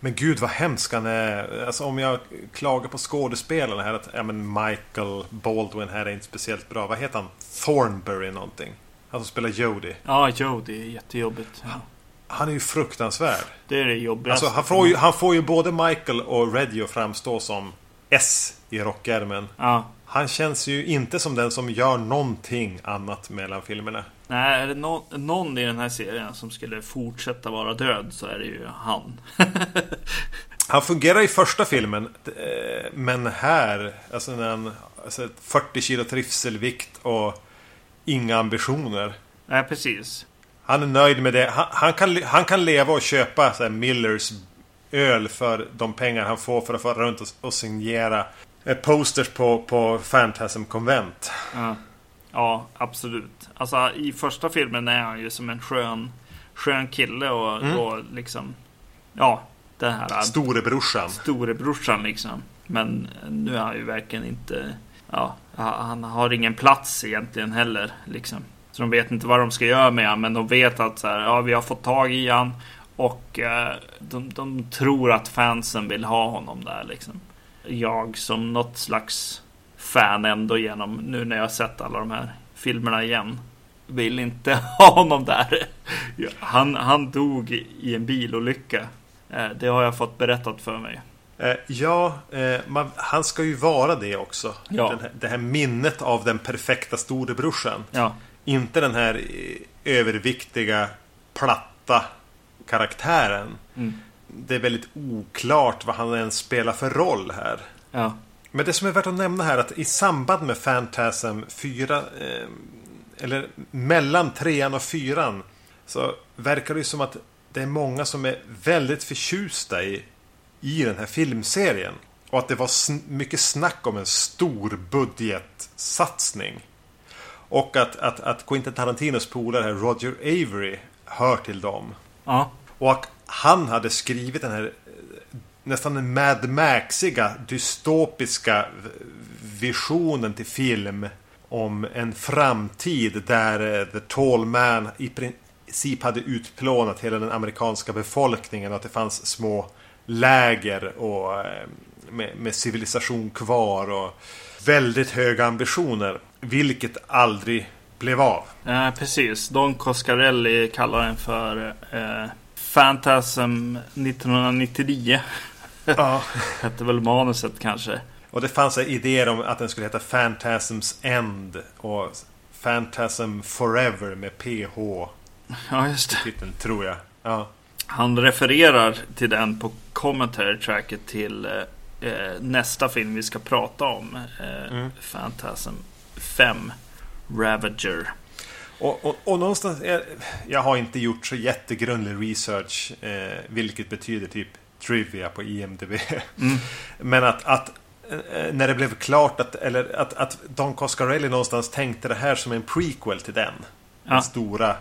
S1: Men gud vad hemsk han är. Alltså om jag klagar på skådespelarna här. Att ja, men Michael Baldwin här är inte speciellt bra. Vad heter han? Thornbury någonting. Han som spelar Jody.
S2: Ja, jo, det är jättejobbigt. Ja.
S1: Han är ju fruktansvärd.
S2: Det är det jobbigaste.
S1: Alltså han får ju, han får ju både Michael och Reggie att framstå som S i rockärmen.
S2: Ja.
S1: Han känns ju inte som den som gör någonting annat mellan filmerna.
S2: Nej, är det nå- någon i den här serien som skulle fortsätta vara död så är det ju han.
S1: Han fungerar i första filmen. eh, Men här, alltså när han... Alltså 40 kilo trivselvikt och inga ambitioner.
S2: Nej, precis.
S1: Han är nöjd med det. Han, han, kan, han kan leva och köpa så Millers öl för de pengar han får för att få runt och, och signera eh, posters på, på Phantasm Convent.
S2: Ja. Ja, absolut. Alltså i första filmen är han ju som en skön, skön kille och,
S1: Mm.
S2: och liksom... Ja, den här
S1: Storebrorsan.
S2: storebrorsan liksom. Men nu är han ju verkligen inte... Ja, han har ingen plats egentligen heller liksom. Så de vet inte vad de ska göra med honom. Men de vet att så här, ja, vi har fått tag i han Och eh, de, de tror att fansen vill ha honom där liksom. Jag som något slags fan ändå genom nu när jag har sett alla de här filmerna igen. Vill inte ha honom där. Han, han dog i en bilolycka. Eh, Det har jag fått berättat för mig.
S1: Eh, ja, eh, man, han ska ju vara det också.
S2: Ja.
S1: Här, det här minnet av den perfekta storebrorsan.
S2: Ja,
S1: Inte den här överviktiga, platta karaktären.
S2: Mm.
S1: Det är väldigt oklart vad han ens spelar för roll här.
S2: ja,
S1: Men det som är värt att nämna här är att i samband med Phantasm 4 eh, Eller mellan trean och fyran Så verkar det ju som att det är många som är väldigt förtjusta i I den här filmserien. Och att det var sn- mycket snack om en stor budgetsatsning Och att, att, att Quentin Tarantinos polare här, Roger Avery Hör till dem.
S2: Ja,
S1: och att han hade skrivit den här nästan den Mad Maxiga dystopiska visionen till film om en framtid där eh, The Tall Man i princip hade utplånat hela den amerikanska befolkningen och att det fanns små läger och eh, med, med civilisation kvar och väldigt höga ambitioner. Vilket aldrig blev av.
S2: eh, precis. Don Coscarelli kallar den för eh, Phantasm 1999.
S1: Ja.
S2: Hette väl manuset kanske.
S1: Och det fanns idéer om att den skulle heta Phantasms End och Phantasm Forever med PH
S2: Ja, just det.
S1: titeln, tror jag. Ja.
S2: Han refererar till den på commentary tracket till eh, eh, nästa film vi ska prata om. Eh,
S1: Mm.
S2: Phantasm 5 Ravager.
S1: Och, och, och någonstans, jag, jag har inte gjort så jättegrundlig research, eh, vilket betyder typ trivia på IMDB.
S2: Mm.
S1: Men att, att eh, när det blev klart att, eller att, att Don Coscarelli någonstans tänkte det här som en prequel till den.
S2: Ja.
S1: Den stora,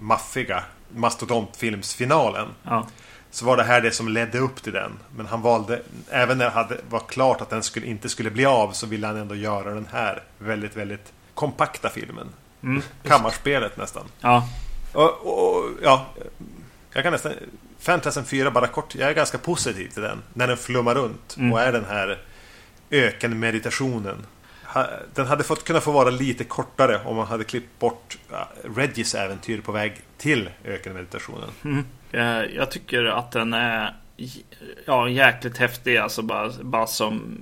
S1: maffiga mastodontfilmsfinalen.
S2: Ja.
S1: Så var det här det som ledde upp till den. Men han valde, även när det hade, var klart att den skulle, inte skulle bli av, så ville han ändå göra den här väldigt, väldigt kompakta filmen.
S2: Mm.
S1: Kammarspelet nästan.
S2: ja.
S1: Och, och, ja, jag kan nästan... Fantasy 4 bara kort, jag är ganska positiv till den. När den flummar runt
S2: Mm.
S1: och är den här ökenmeditationen. Den hade fått kunna få vara lite kortare om man hade klippt bort Reggies äventyr på väg till ökenmeditationen.
S2: Mm. Eh, Jag tycker att den är ja, jäkligt häftig. Alltså bara, bara som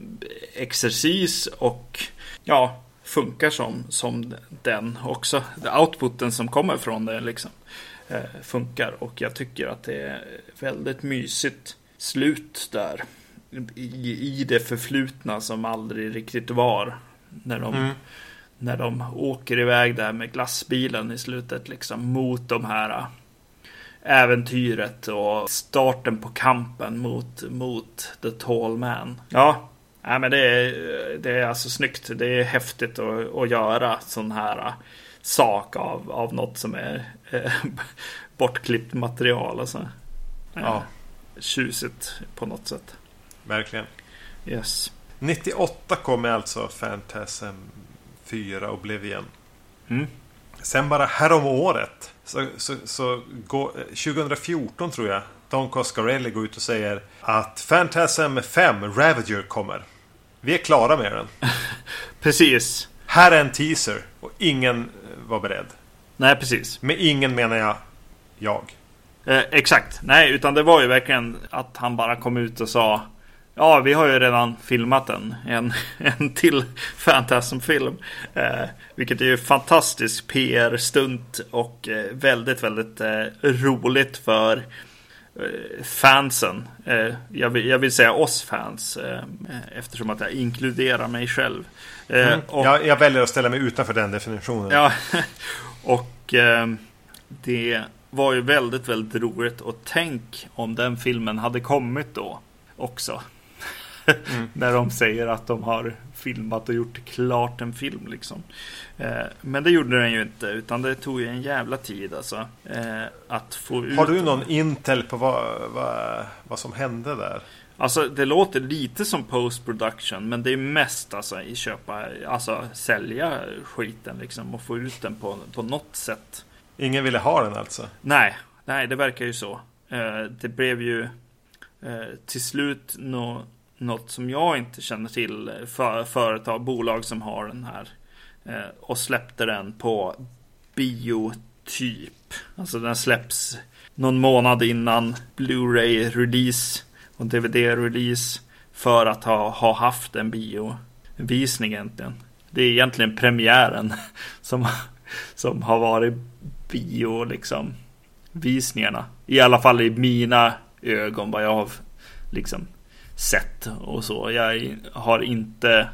S2: exercis och ja, funkar som, som den också. Outputen som kommer från det liksom funkar. Och jag tycker att det är väldigt mysigt slut där. I, i det förflutna som aldrig riktigt var. När de
S1: Mm.
S2: när de åker iväg där med glassbilen i slutet liksom mot de här äh, äventyret och starten på kampen mot, mot The Tall Man. Ja, nej, men det är, det är alltså snyggt. Det är häftigt att, att göra sån här äh, sak av, av något som är eh, bortklippt material. Alltså. Eh,
S1: Ja.
S2: Tjusigt på något sätt.
S1: Verkligen.
S2: Yes.
S1: 98 kom alltså Phantasm 4 Oblivion.
S2: Mm.
S1: Sen bara härom året så, så, så går, 2014 tror jag Don Coscarelli går ut och säger att Phantasm 5 Ravager kommer. Vi är klara med den.
S2: Precis.
S1: Här är en teaser och ingen eh, var beredd.
S2: Nej, precis.
S1: Med ingen menar jag jag.
S2: Eh, exakt. Nej, utan det var ju verkligen att han bara kom ut och sa Ja, vi har ju redan filmat en, en, en till Phantasm-film. Eh, vilket är ju fantastisk PR-stunt och eh, väldigt, väldigt eh, roligt för eh, fansen. Jag, vill, jag vill säga oss fans eftersom att jag inkluderar mig själv. Eh,
S1: Mm.
S2: och-
S1: Jag, jag väljer att ställa mig utanför den definitionen.
S2: Ja, och eh, det var ju väldigt, väldigt roligt. Och tänk om den filmen hade kommit då också.
S1: Mm.
S2: När de säger att de har filmat och gjort klart en film liksom. Eh, men det gjorde den ju inte, utan det tog ju en jävla tid alltså. Eh, att få ut
S1: Har du någon intel på vad, vad, vad som hände där?
S2: Alltså det låter lite som post production men det är mest alltså i köpa, alltså sälja skiten liksom och få ut den på, på något sätt.
S1: Ingen ville ha den alltså?
S2: Nej, nej det verkar ju så. Eh, det blev ju eh, till slut nå, något som jag inte känner till för, företag, bolag som har den här. Eh, och släppte den på biotyp. Alltså den släpps någon månad innan Blu-ray release och DVD-release för att ha, ha haft en biovisning egentligen. Det är egentligen premiären som, som har varit bio liksom visningarna. I alla fall i mina ögon vad jag har liksom sett och så. Jag har inte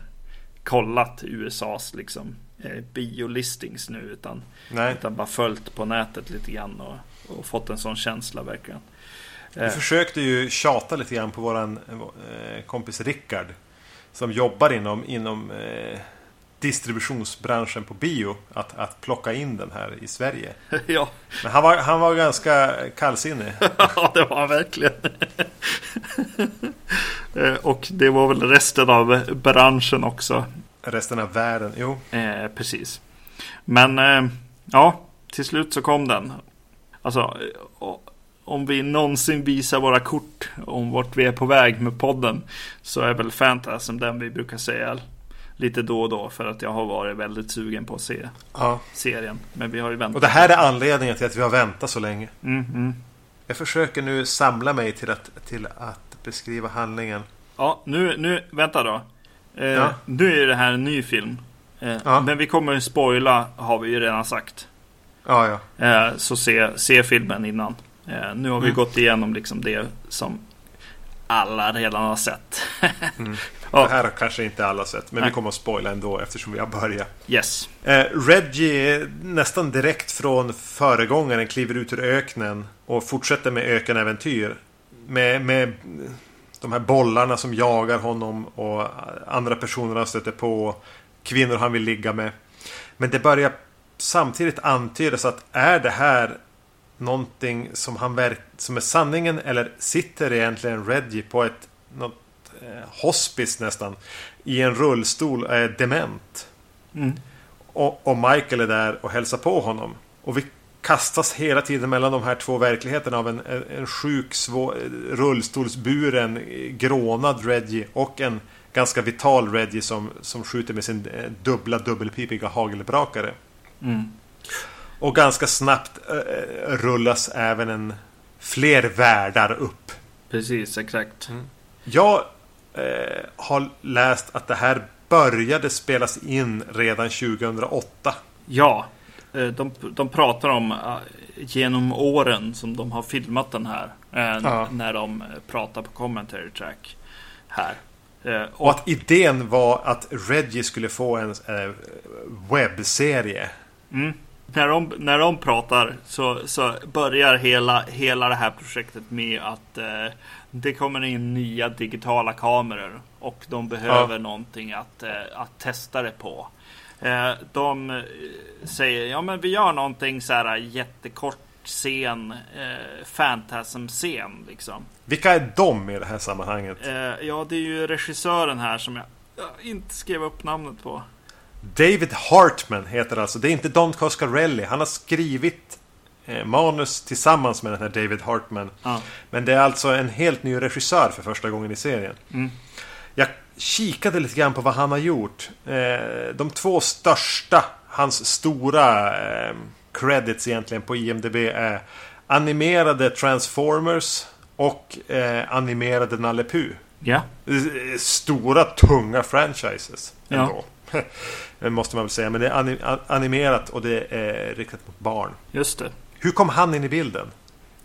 S2: kollat USAs liksom eh, biolistings nu utan, utan bara följt på nätet lite grann och, och fått en sån känsla verkligen.
S1: Vi
S2: Eh,
S1: försökte ju tjata lite grann på våran eh, kompis Rickard. Som jobbar inom, inom eh, distributionsbranschen på bio. Att, att plocka in den här i Sverige.
S2: ja,
S1: Men han var, han var ganska kallsinnig.
S2: ja, det var han verkligen. Och det var väl resten av branschen också.
S1: Resten av världen, jo.
S2: Eh, precis. Men eh, ja, till slut så kom den. Alltså, eh, om vi någonsin visar våra kort om vart vi är på väg med podden så är väl Phantasm den vi brukar säga lite då och då för att jag har varit väldigt sugen på att se
S1: Ja.
S2: serien. Men vi har ju väntat.
S1: Och det här är anledningen till att vi har väntat så länge.
S2: Mm, mm.
S1: Jag försöker nu samla mig till att, till att beskriva handlingen.
S2: Ja, nu, nu, vänta då. Eh,
S1: Ja.
S2: Nu är det här en ny film. Eh,
S1: Ja.
S2: Men vi kommer spoila, har vi ju redan sagt.
S1: Ja, ja.
S2: Eh, så se, se filmen innan. Eh, nu har vi
S1: Mm.
S2: gått igenom liksom det som alla redan har sett.
S1: Mm. Det här har kanske inte alla sett, men
S2: Nej.
S1: vi kommer att spoila ändå eftersom vi har börjat.
S2: Yes.
S1: Eh, Reggie nästan direkt från föregångaren kliver ut ur öknen och fortsätter med ökenäventyr. Med, med de här bollarna som jagar honom och andra personer han stöter på. Kvinnor han vill ligga med. Men det börjar samtidigt antydas att är det här någonting som, han verk, som är sanningen eller sitter egentligen Reggie på ett något, eh, hospice nästan i en rullstol och är dement.
S2: Mm.
S1: Och, och Michael är där och hälsar på honom. Och vi kastas hela tiden mellan de här två verkligheterna av en, en, en sjuk, svår, rullstolsburen, eh, grånad Reggie och en ganska vital Reggie som, som skjuter med sin eh, dubbla dubbelpipiga hagelbrakare.
S2: Mm.
S1: Och ganska snabbt eh, rullas även en fler världar upp.
S2: Precis, exakt.
S1: Jag eh, har läst att det här började spelas in redan 2008.
S2: Ja, eh, de, de pratar om eh, genom åren som de har filmat den här. eh,
S1: Ja.
S2: När de eh, pratar på commentary track här. Eh,
S1: Och att idén var att Reggie skulle få en eh, webbserie.
S2: Mm. När, de, när de pratar så, så börjar hela, hela det här projektet med att eh, det kommer in nya digitala kameror och de behöver
S1: Ja.
S2: någonting att, eh, att testa det på. Eh, de eh, säger ja men vi gör någonting så här jättekort scen, eh, Phantasm-scen liksom.
S1: Vilka är de i det här sammanhanget?
S2: Eh, ja, det är ju regissören här som jag, jag inte skrev upp namnet på.
S1: David Hartman heter alltså. Det är inte Don Coscarelli. Han har skrivit eh, manus tillsammans med den här David Hartman.
S2: Ja.
S1: Men det är alltså en helt ny regissör för första gången i serien.
S2: Mm.
S1: Jag kikade lite grann på vad han har gjort. Eh, de två största, hans stora eh, credits egentligen på IMDB är animerade Transformers och animerade Nalle Puh.
S2: Ja,
S1: Stora, tunga franchises.
S2: Ja.
S1: Ändå. Det måste man väl säga. Men det är animerat och det är riktat mot barn.
S2: just det.
S1: Hur kom han in i bilden?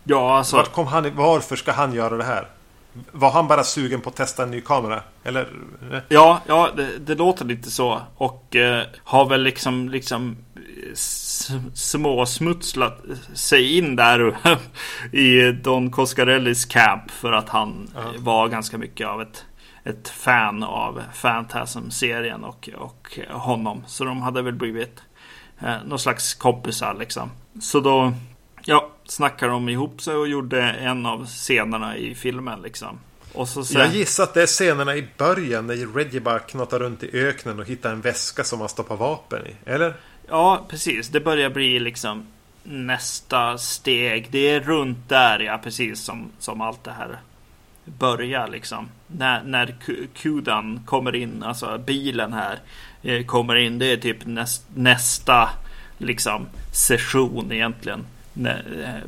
S2: Ja, alltså.
S1: Vart kom han, varför ska han göra det här? Var han bara sugen på att testa en ny kamera? Eller? eh,
S2: Ja, ja det, det låter lite så. Och eh, har väl liksom, liksom eh, småsmutslat sig in där i Don Coscarellis camp. För att han
S1: Ja.
S2: eh, var ganska mycket av ett, ett fan av Phantasm-serien och, och honom. Så de hade väl blivit eh, någon slags kompisar liksom. Så då ja, snackade de ihop sig och gjorde en av scenerna i filmen liksom. Och så sen,
S1: Jag gissar att det är scenerna i början när Reggie bara knattar runt i öknen och hittar en väska som han stoppar vapen i. Eller?
S2: Ja, precis. Det börjar bli liksom nästa steg. Det är runt där, ja, precis som, som allt det här börjar liksom. När, när Ku- Kudan kommer in, alltså bilen här, eh, kommer in. Det är typ näst, nästa liksom session egentligen. Eh,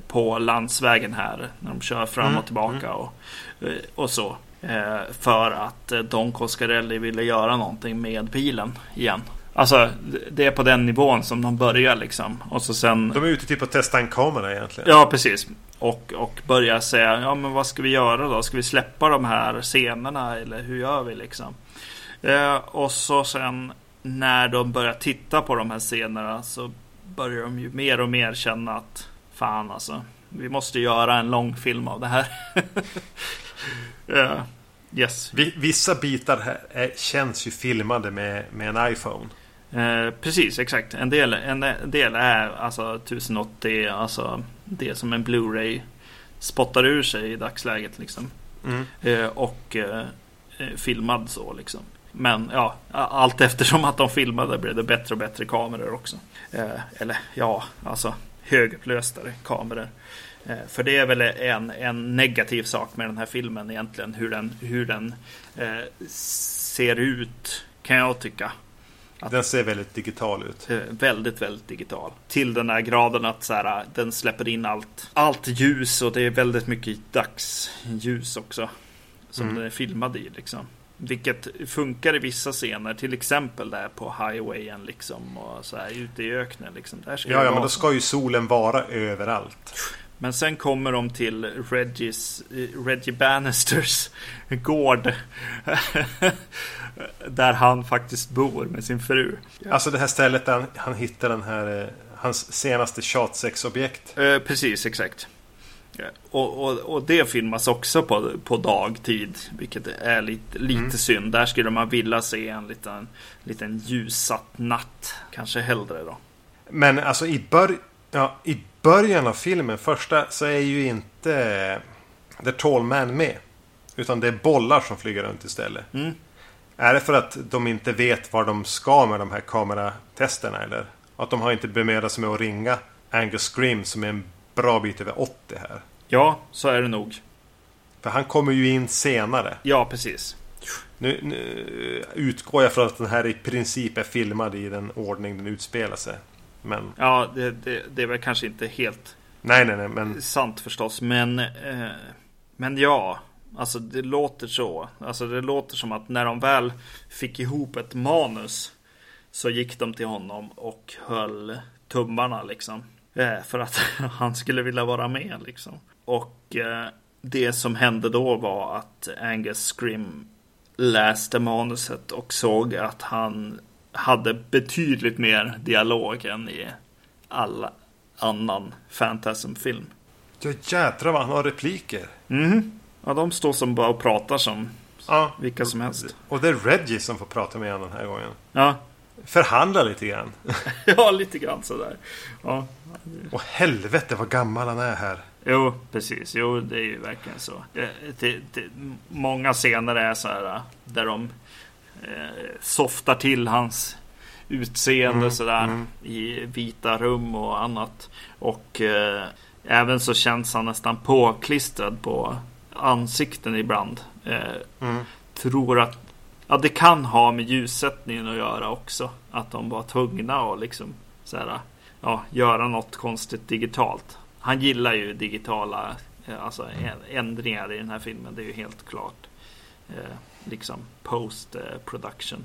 S2: På landsvägen här. När de kör fram
S1: Mm,
S2: och tillbaka och, eh, och så. För att Don Coscarelli ville göra någonting med bilen igen. Alltså det är på den nivån som de börjar liksom. Och så sen...
S1: De är ute typ att testa en kamera egentligen.
S2: Ja, precis. Och, och börja säga, ja men vad ska vi göra då? Ska vi släppa de här scenerna eller hur gör vi liksom? Eh, och så sen när de börjar titta på de här scenerna så börjar de ju mer och mer känna att fan alltså, vi måste göra en lång film av det här. Eh, yes.
S1: Vi- Vissa bitar här är, känns ju filmade med, med en iPhone.
S2: Eh, precis, exakt. En del, en del är alltså 1080, alltså det som en Blu-ray spottar ur sig i dagsläget liksom.
S1: Mm.
S2: Eh, och eh, eh, filmad så liksom. Men ja, allt eftersom att de filmade blev det bättre och bättre kameror också. Eh, eller ja, alltså högupplöstare kameror. Eh, för det är väl en, en negativ sak med den här filmen egentligen. Hur den, hur den eh, ser ut kan jag tycka. Att,
S1: Den ser väldigt digital ut.
S2: eh, väldigt, väldigt digital. Till den här graden att så här, den släpper in allt, allt ljus och det är väldigt mycket dagsljus också. Som
S1: Mm.
S2: den är filmad i liksom. Vilket funkar i vissa scener, till exempel där på highwayen liksom och så här ute i öknen liksom. Där ska
S1: Ja, ja, men då ska ju solen vara överallt.
S2: Men sen kommer de till Reggies, eh, Reggie Bannisters gård. där han faktiskt bor med sin fru.
S1: Alltså det här stället där han, han hittar den här... eh, Hans senaste tjatsexobjekt.
S2: Eh, precis, exakt. Ja, Och, och, och det filmas också på, på dagtid, vilket är lite, lite
S1: Mm.
S2: synd. Där skulle man vilja se en liten, liten ljussatt natt, kanske hellre då.
S1: Men alltså i, bör ja, i början av filmen, första, så är ju inte The Tall Man med. Utan det är bollar som flyger runt istället.
S2: Mm.
S1: Är det för att de inte vet var de ska med de här kameratesterna eller? Att de har inte bemödat sig med att ringa Angus Scream som är en bra bit över 80 här.
S2: Ja, så är det nog.
S1: För han kommer ju in senare.
S2: Ja, precis.
S1: Nu, nu utgår jag från att den här i princip är filmad i den ordning den utspelar sig. Men
S2: Ja, det, det, det är väl kanske inte helt
S1: nej, nej, nej, men
S2: sant förstås, men, eh, men ja, alltså det låter så. Alltså det låter som att när de väl fick ihop ett manus så gick de till honom och höll tummarna liksom. Eh, för att han skulle vilja vara med liksom. Och eh, det som hände då var att Angus Scrim läste manuset och såg att han hade betydligt mer dialog än i alla annan Fantasm-film.
S1: ja, jädrar vad han har repliker.
S2: Mhm. Ja, de står som bara och pratar som
S1: Ja,
S2: vilka som helst.
S1: och det är Reggie som får prata med honom den här gången.
S2: Ja,
S1: Förhandla lite grann.
S2: ja lite grann sådär. Ja,
S1: Och helvete vad gammal han är här.
S2: jo, precis. Jo, det är ju verkligen så. Det, det, det, många scener är så här där de softar till hans utseende
S1: Mm,
S2: sådär
S1: mm.
S2: i vita rum och annat. Och eh, även så känns han nästan påklistrad på ansikten ibland. Eh,
S1: Mm.
S2: tror att ja, det kan ha med ljussättningen att göra också. Att de var tvungna att liksom så här, ja, göra något konstigt digitalt. Han gillar ju digitala eh, alltså, ä- ändringar i den här filmen. Det är ju helt klart. Eh, liksom post eh, production.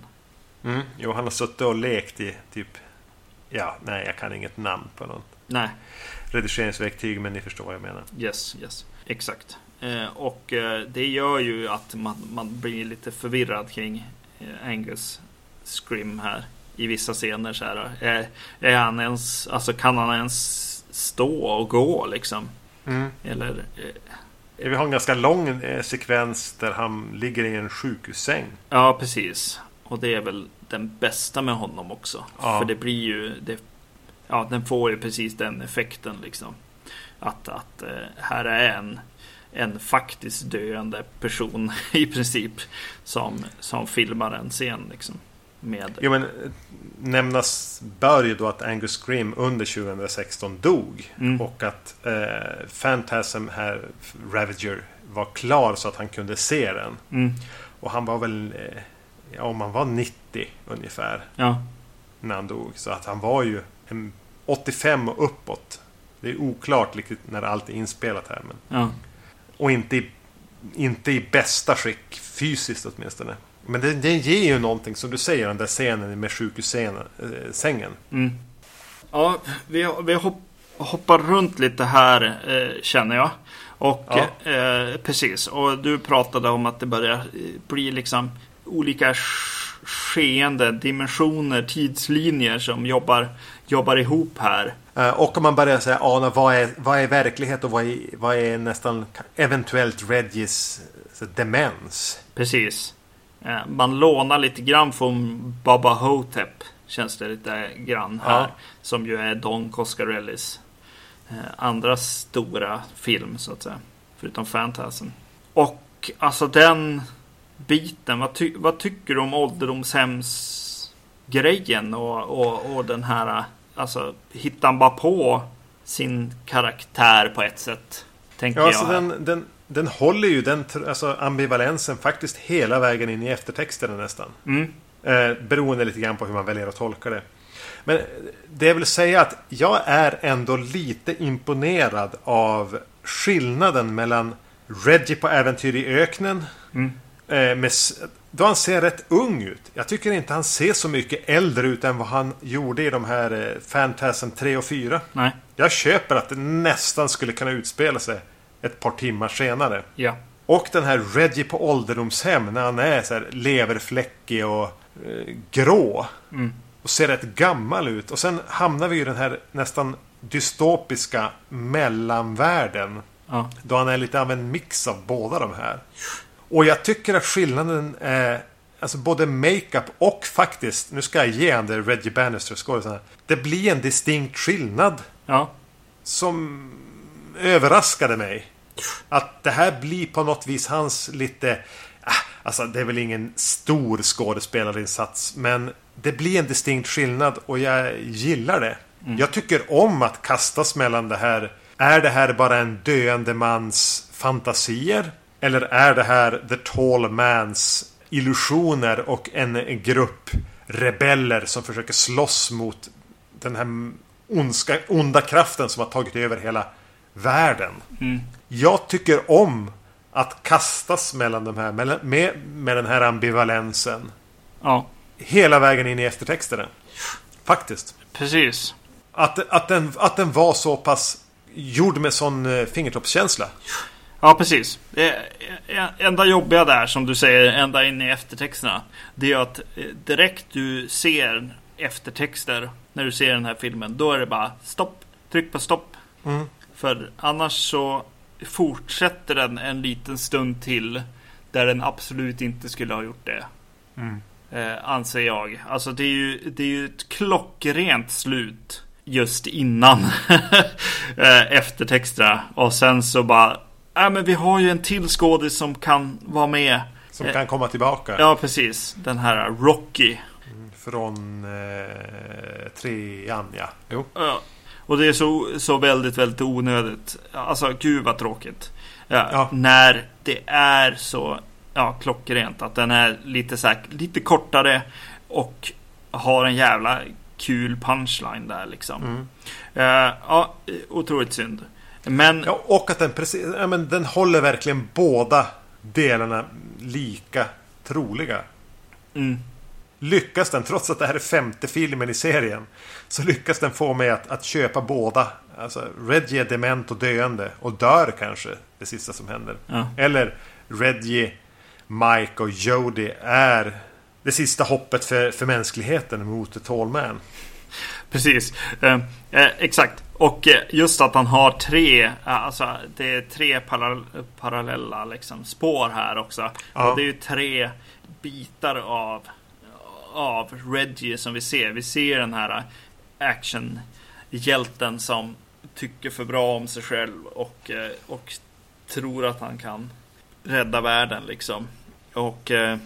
S1: Mm. Jo, han har suttit och lekt i typ... Ja, nej, jag kan inget namn på någon
S2: Nej,
S1: redigeringsverktyg, men ni förstår vad jag menar.
S2: yes, yes. Exakt. Eh, och eh, det gör ju att man, man blir lite förvirrad kring eh, Angus Scrim här. I vissa scener så här. Är, är han ens, alltså kan han ens stå och gå liksom?
S1: Mm.
S2: Eller eh,
S1: Vi har en ganska lång eh, sekvens där han ligger i en sjukhussäng.
S2: Ja, precis. Och det är väl den bästa med honom också.
S1: Ja.
S2: För det blir ju... Det, ja, den får ju precis den effekten liksom. Att, att eh, här är en, en faktiskt döende person i princip. Som, som filmar en scen liksom. Med,
S1: Jo, men nämnas bör ju då att Angus Scrim under 2016 dog.
S2: Mm.
S1: Och att eh, Phantasm här, Ravager, var klar så att han kunde se den.
S2: mm,
S1: Och han var väl... Eh, ja, om han var 90 ungefär
S2: ja,
S1: när han dog. Så att han var ju en 85 och uppåt. Det är oklart riktigt när allt är inspelat här. Men,
S2: ja,
S1: och inte i, inte i bästa skick fysiskt åtminstone. Men det, det ger ju någonting som du säger, den där scenen med sjukhussängen.
S2: mm. Ja, vi, vi hopp, hoppar runt lite här eh, känner jag. Och
S1: Ja.
S2: eh, precis, och du pratade om att det börjar eh, bli liksom olika sk- skeende, dimensioner, tidslinjer som jobbar, jobbar ihop här.
S1: Eh, Och om man börjar säga ana vad är, vad är verklighet och vad är, vad är nästan eventuellt Reggies demens.
S2: Precis. Eh, man lånar lite grann från Baba Hotep. Känns det lite grann här.
S1: Ja.
S2: Som ju är Don Coscarellis eh, andra stora film så att säga. Förutom Fantasm. Och alltså den biten. Vad, ty- vad tycker du om ålderdomshemsgrejen och, och, och den här. Alltså hittar han bara på sin karaktär på ett sätt. Tänker
S1: Ja,
S2: jag.
S1: alltså den, den, den håller ju den alltså ambivalensen faktiskt hela vägen in i eftertexterna nästan.
S2: Mm.
S1: Eh, beroende lite grann på hur man väljer att tolka det. Men det vill säga att jag är ändå lite imponerad av skillnaden mellan Reggie på Äventyr i öknen.
S2: Mm.
S1: Eh, med, då han ser rätt ung ut. Jag tycker inte han ser så mycket äldre ut än vad han gjorde i de här eh, Fantasm 3 och 4.
S2: Nej.
S1: Jag köper att det nästan skulle kunna utspela sig ett par timmar senare.
S2: Ja.
S1: Och den här Reggie på ålderdomshem när han är så här leverfläckig och eh, grå.
S2: Mm.
S1: Och ser rätt gammal ut. Och sen hamnar vi i den här nästan dystopiska mellanvärlden.
S2: Ja.
S1: Då han är lite av en mix av båda de här. Och jag tycker att skillnaden är Alltså både makeup och faktiskt, nu ska jag ge han det, Reggie Bannister skådisen. Det blir en distinkt skillnad
S2: Ja.
S1: som överraskade mig. Att det här blir på något vis hans lite... ah, Alltså det är väl ingen stor skådespelarinsats. Men det blir en distinkt skillnad och jag gillar det. Jag tycker om att kastas mellan det här. Är det här bara en döende mans fantasier? Eller är det här The Tall Mans illusioner och en, en grupp rebeller som försöker slåss mot den här ondska, onda kraften som har tagit över hela världen.
S2: Mm.
S1: Jag tycker om att kastas mellan de här, mellan- med, med den här ambivalensen.
S2: Ja.
S1: Hela vägen in i eftertexterna. Faktiskt.
S2: Precis.
S1: Att, att, den, att den var så pass gjord med sån eh, fingertoppskänsla.
S2: Ja, precis. Det eh, enda jobbiga där, som du säger, ända in i eftertexterna. Det är att eh, direkt du ser eftertexter när du ser den här filmen, då är det bara stopp. Tryck på stopp.
S1: Mm.
S2: För annars så fortsätter den en liten stund till där den absolut inte skulle ha gjort det.
S1: Mm.
S2: Eh, anser jag. Alltså det är ju, det är ju ett klockrent slut just innan eh, eftertexterna. Och sen så bara, ja men vi har ju en till skådis som kan vara med.
S1: Som
S2: Eh,
S1: kan komma tillbaka.
S2: Ja, precis. Den här Rocky.
S1: Från eh, trean, ja. Jo.
S2: Ja. Och det är så, så väldigt, väldigt onödigt. Alltså, gud vad tråkigt. Ja,
S1: Ja.
S2: När det är så ja, klockrent. Att den är lite, så här, lite kortare och har en jävla kul punchline där liksom.
S1: Mm.
S2: Eh, ja, otroligt synd. Men
S1: Ja, och att den precis... Ja, men den håller verkligen båda delarna lika troliga.
S2: mm,
S1: Lyckas den, trots att det här är femte filmen i serien, så lyckas den få mig att, att köpa båda. Alltså, Reggie är dement och döende och dör kanske, det sista som händer.
S2: ja,
S1: Eller Reggie, Mike och Jody är det sista hoppet för, för mänskligheten mot The Tall Man.
S2: precis. Eh, eh, exakt. Och eh, just att han har tre, eh, alltså det är tre para, parallella liksom, spår här också.
S1: Ja.
S2: Och det är ju tre bitar av, av Reggie som vi ser. Vi ser den här actionhjälten som tycker för bra om sig själv och, eh, och tror att han kan rädda världen liksom. Och eh,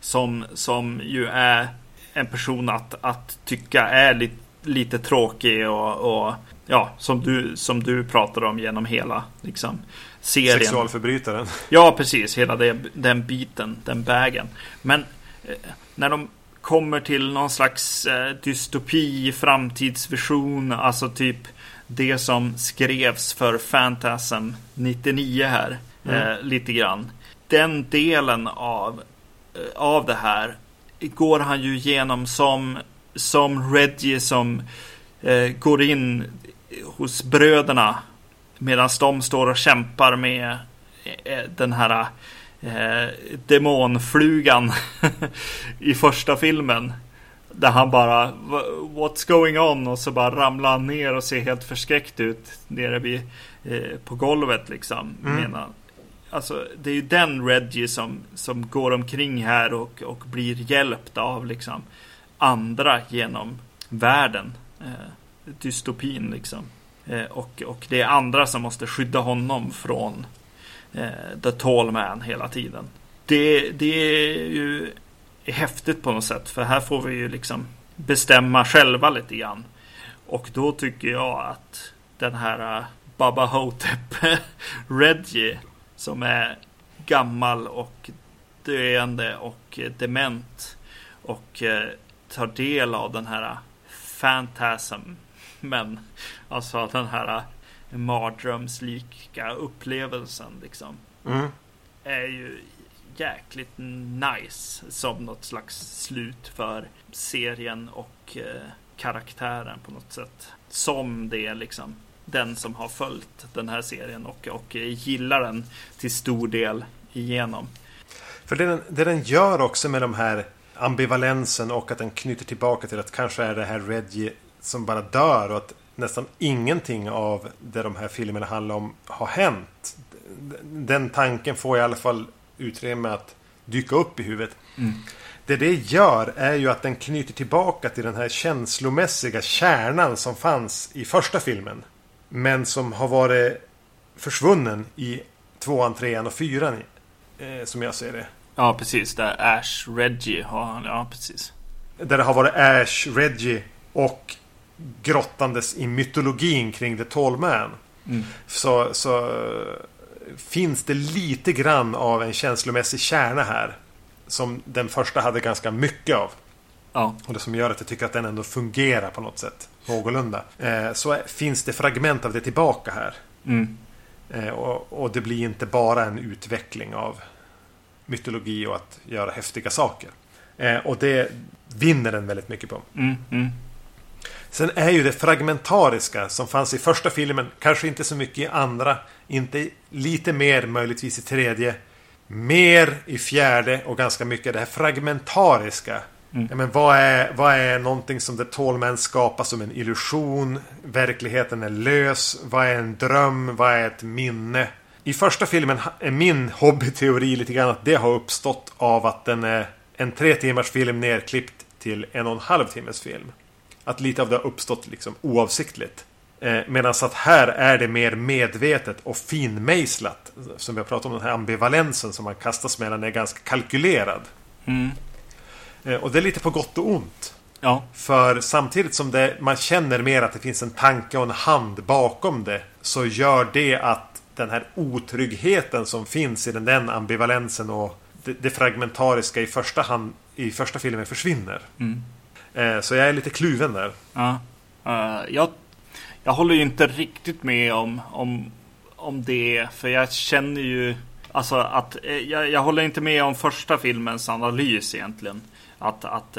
S2: som, som ju är en person att, att tycka är lite, lite tråkig och, och ja, som du, som du pratar om genom hela liksom, serien.
S1: Sexualförbrytaren.
S2: Ja, precis. Hela det, den biten, den vägen. Men eh, när de kommer till någon slags eh, dystopi, framtidsvision, alltså typ det som skrevs för Fantasm 99 här, eh, lite grann. Den delen av, eh, av det här går han ju igenom som, som Reggie som eh, går in hos bröderna medan de står och kämpar med eh, den här eh, demonflugan i första filmen. Där han bara "Wha- What's going on? Och så bara ramlar han ner och ser helt förskräckt ut nere vid, eh, på golvet liksom.
S1: Mm.
S2: Menar, alltså det är ju den Reggie som, som går omkring här och, och blir hjälpt av liksom andra genom världen. Eh, dystopin liksom. Eh, och, och det är andra som måste skydda honom från Eh, the Tall Man hela tiden. Det, det är ju häftigt på något sätt. För här får vi ju liksom bestämma själva lite grann. Och då tycker jag att den här uh, Baba Hotep Reggie som är gammal och döende och dement och eh, tar del av den här fantasm. Men alltså den här mardrömslika upplevelsen liksom.
S1: Mm.
S2: Är ju jäkligt nice som något slags slut för serien och eh, karaktären på något sätt. Som det liksom den som har följt den här serien och, och gillar den till stor del igenom.
S1: För det den, det den gör också med de här ambivalensen och att den knyter tillbaka till att kanske är det här Reggie som bara dör och att nästan ingenting av det de här filmerna handlar om har hänt. Den tanken får i alla fall utrymme att dyka upp i huvudet.
S2: Mm.
S1: Det det gör är ju att den knyter tillbaka till den här känslomässiga kärnan som fanns i första filmen. Men som har varit försvunnen i tvåan, trean och fyran. Eh, som jag ser det.
S2: Ja, precis. Där Ash Reggie har han. Ja, precis.
S1: Där det har varit Ash, Reggie och grottandes i mytologin kring The Tall Man.
S2: Mm.
S1: Så, så finns det lite grann av en känslomässig kärna här. Som den första hade ganska mycket av.
S2: Ja.
S1: Och det som gör att jag tycker att den ändå fungerar på något sätt. Någorlunda. Eh, så finns det fragment av det tillbaka här.
S2: Mm.
S1: Eh, och, och det blir inte bara en utveckling av mytologi och att göra häftiga saker. Eh, och det vinner den väldigt mycket på.
S2: Mm, mm.
S1: Sen är ju det fragmentariska som fanns i första filmen, kanske inte så mycket i andra, inte lite mer möjligtvis i tredje, mer i fjärde och ganska mycket det här fragmentariska.
S2: Mm.
S1: Ja, men vad, är, vad är någonting som The Tall Man skapar som en illusion? Verkligheten är lös. Vad är en dröm? Vad är ett minne? I första filmen är min hobbyteori lite grann att det har uppstått av att den är en tre timmars film nerklippt till en och en halv timmes film. Att lite av det har uppstått liksom oavsiktligt. Eh, Medan att här är det mer medvetet och finmejslat. Som vi har pratat om, den här ambivalensen som man kastas mellan är ganska kalkylerad.
S2: Mm.
S1: Eh, Och det är lite på gott och ont.
S2: Ja.
S1: För samtidigt som det, man känner mer att det finns en tanke och en hand bakom det. Så gör det att den här otryggheten som finns i den, den ambivalensen och det, det fragmentariska i första, hand, i första filmen försvinner.
S2: Mm.
S1: Eh, Så jag är lite kluven där.
S2: Ja. Eh, jag, jag håller ju inte riktigt med om, om, om det. För jag känner ju alltså att eh, jag, jag håller inte med om första filmens analys egentligen. Att, att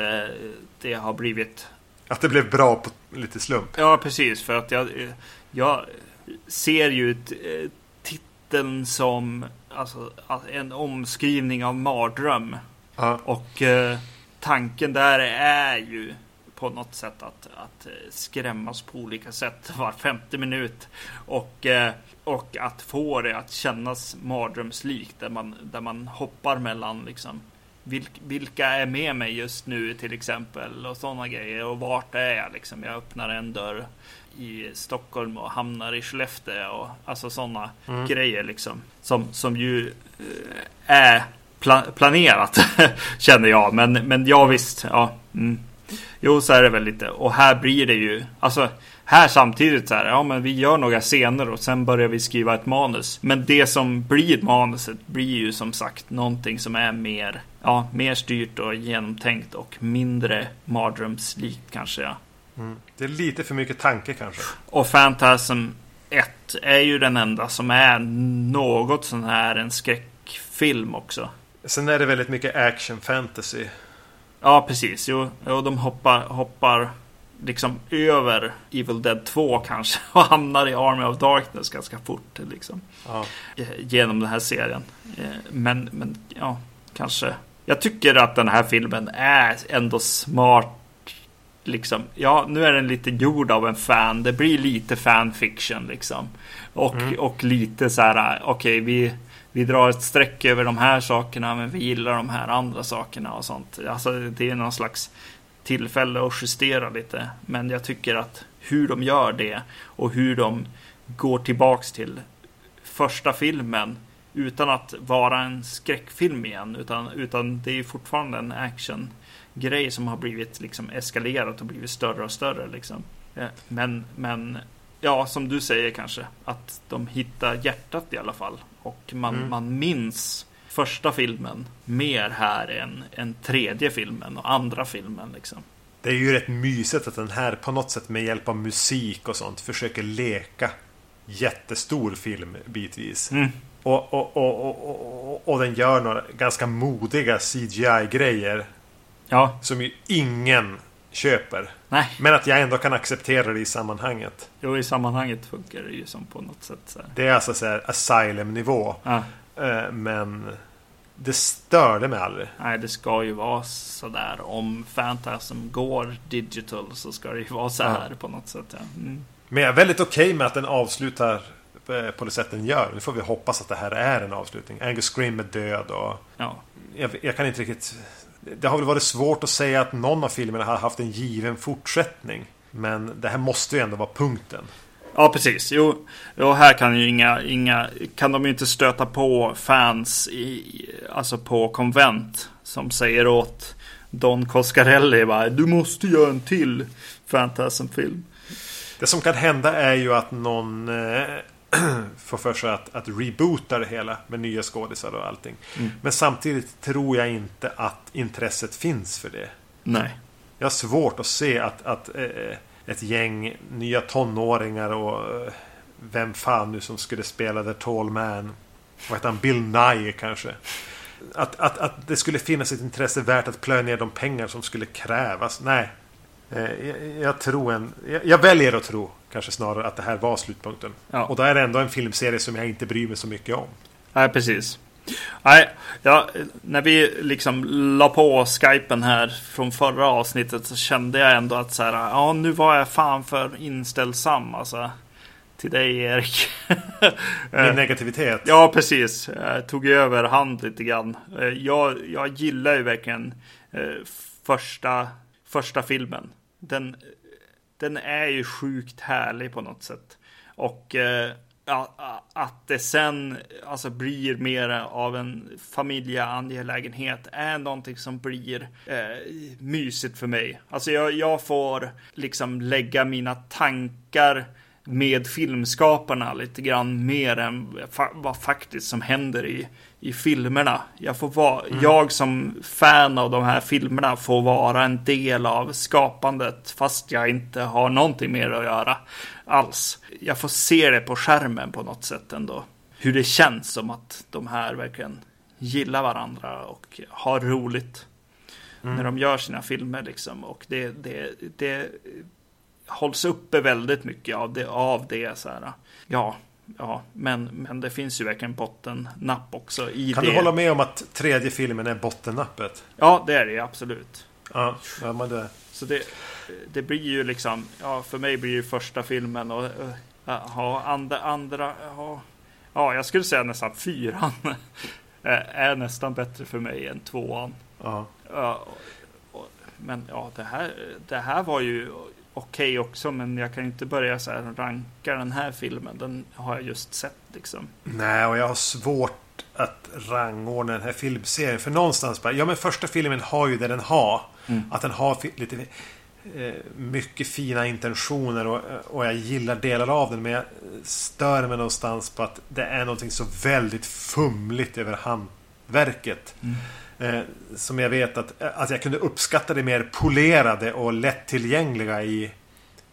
S2: det har blivit
S1: Att det blev bra på lite slump.
S2: Ja, precis. För att jag, jag ser ju titeln som alltså, en omskrivning av mardröm.
S1: Ja.
S2: Och tanken där är ju på något sätt att, att eh, skrämmas på olika sätt var femte minut. Och, eh, och att få det att kännas mardrömslikt. Där man, där man hoppar mellan liksom vilk, vilka är med mig just nu till exempel och sådana grejer. Och vart är jag liksom? Jag öppnar en dörr i Stockholm och hamnar i Skellefteå och alltså sådana grejer liksom. Som, som ju eh, är pla- planerat känner jag. Men, men ja visst, ja. Mm. Jo, så är det väl lite. Och här blir det ju, alltså här samtidigt så här, ja men vi gör några scener och sen börjar vi skriva ett manus. Men det som blir manuset blir ju som sagt någonting som är mer, ja, mer styrt och genomtänkt och mindre mardrömslikt kanske. Ja.
S1: Mm. Det är lite för mycket tanke kanske.
S2: Och Phantasm 1 är ju den enda som är något sån här en skräckfilm också.
S1: Sen är det väldigt mycket action fantasy.
S2: Ja, precis. Jo, och de hoppar, hoppar liksom över Evil Dead 2 kanske och hamnar i Army of Darkness ganska fort liksom.
S1: Ja.
S2: eh, Genom den här serien. Eh, Men, men ja, kanske. Jag tycker att den här filmen är ändå smart. Liksom, ja, nu är den lite gjord av en fan. Det blir lite fanfiction liksom. Och, och lite så här, okej, vi, vi drar ett streck över de här sakerna, men vi gillar de här andra sakerna och sånt. Alltså, det är någon slags tillfälle att justera lite. Men jag tycker att hur de gör det och hur de går tillbaks till första filmen utan att vara en skräckfilm igen. Utan, utan det är fortfarande en actiongrej som har blivit liksom eskalerat och blivit större och större. Liksom. Eh, men, men ja, som du säger kanske, att de hittar hjärtat i alla fall. Och man,
S1: Mm.
S2: man minns första filmen mer här än, än tredje filmen och andra filmen. Liksom.
S1: Det är ju rätt mysigt att den här på något sätt med hjälp av musik och sånt försöker leka jättestor film bitvis.
S2: Mm.
S1: Och, och, och, och, och, den gör några ganska modiga CGI-grejer.
S2: Ja.
S1: Som ju ingen köper.
S2: Nej.
S1: Men att jag ändå kan acceptera det i sammanhanget.
S2: Jo, i sammanhanget funkar det ju som på något sätt. Så här.
S1: Det är alltså så här Asylum-nivå.
S2: Ja.
S1: Eh, Men det störde mig aldrig.
S2: Nej, det ska ju vara sådär. Om Phantasm går digital så ska det ju vara så här på något sätt. Ja. Mm.
S1: Men jag är väldigt okej med att den avslutar eh, på det sätt den gör. Nu får vi hoppas att det här är en avslutning. Angus Scrim är död och
S2: Ja.
S1: jag, jag kan inte riktigt... Det har väl varit svårt att säga att någon av filmerna har haft en given fortsättning. Men det här måste ju ändå vara punkten.
S2: Ja, precis. Jo, jo här kan ju inga, inga, kan de ju inte stöta på fans i, alltså på konvent som säger åt Don Coscarelli bara, du måste göra en till Phantasm-film.
S1: Det som kan hända är ju att någon eh, får för sig att, att reboota det hela med nya skådisar och allting.
S2: Mm.
S1: Men samtidigt tror jag inte att intresset finns för det.
S2: Nej.
S1: Jag har svårt att se att, att eh, ett gäng nya tonåringar och eh, vem fan nu som skulle spela The Tall Man. Vad heter han? Bill Nye kanske. Att, att, att det skulle finnas ett intresse värt att plöja ner de pengar som skulle krävas. Nej. Eh, jag, jag tror en... Jag, jag väljer att tro kanske snarare att det här var slutpunkten.
S2: Ja.
S1: Och då är det ändå en filmserie som jag inte bryr mig så mycket om.
S2: Nej, precis. Nej, ja, när vi liksom la på skypen här från förra avsnittet så kände jag ändå att så här, ja nu var jag fan för inställsam alltså. Till dig Erik.
S1: Min negativitet.
S2: Ja, precis. Jag tog över hand lite grann. Eh, Jag, jag gillar ju verkligen eh, första, första filmen. Den, den är ju sjukt härlig på något sätt. Och eh, ja, att det sen alltså, blir mer av en familjeangelägenhet är någonting som blir eh, mysigt för mig. Alltså jag, jag får liksom lägga mina tankar med filmskaparna lite grann mer än fa- vad faktiskt som händer i, i filmerna. Jag, får vara, jag som fan av de här filmerna får vara en del av skapandet fast jag inte har någonting mer att göra alls. Jag får se det på skärmen på något sätt ändå. Hur det känns som att de här verkligen gillar varandra och har roligt när de gör sina filmer liksom. Och det, det, det hålls uppe väldigt mycket av det. Av det så här. Ja, ja men, men det finns ju verkligen bottennapp också i
S1: Kan
S2: det.
S1: du hålla med om att tredje filmen är bottennappet?
S2: Ja, det är det absolut.
S1: Ja, ja men det...
S2: Så det, det blir ju liksom, ja för mig blir ju första filmen och ja, andra, andra, ja, ja jag skulle säga nästan fyran är nästan bättre för mig än tvåan.
S1: Ja.
S2: Ja, Men ja, det här, det här var ju okej också, men jag kan inte börja så här ranka den här filmen. Den har jag just sett liksom.
S1: Nej, och jag har svårt att rangordna den här filmserien. För någonstans bara, ja men första filmen har ju det den har. Att den har lite eh, mycket fina intentioner och, och jag gillar delar av den. Men jag stör mig någonstans på att det är någonting så väldigt fumligt över handverket. Eh, som jag vet att, att jag kunde uppskatta det mer polerade och lättillgängliga i,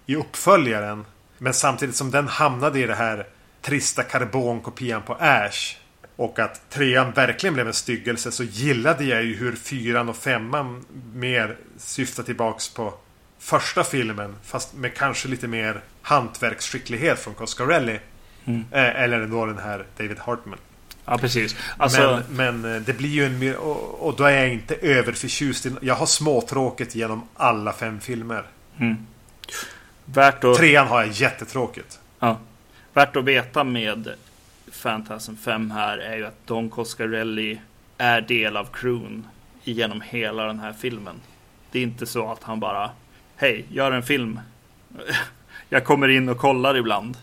S1: i uppföljaren. Men samtidigt som den hamnade i det här trista karbonkopian på Ash. Och att trean verkligen blev en styggelse så gillade jag ju hur fyran och femman mer syftar tillbaks på första filmen. Fast med kanske lite mer hantverksskicklighet från Coscarelli. Eh, eller då den här David Hartman.
S2: Ja, precis. Alltså,
S1: Men, men eh, det blir ju en. Och, då är jag inte överförtjust. Jag har småtråkigt genom alla fem filmer.
S2: värt, att,
S1: Trean har jag jättetråkigt.
S2: ja, värt att veta med Phantasm 5 här är ju att Don Coscarelli är del av crewn genom hela den här filmen. Det är inte så att han bara Hej, gör en film. Jag kommer in och kollar ibland.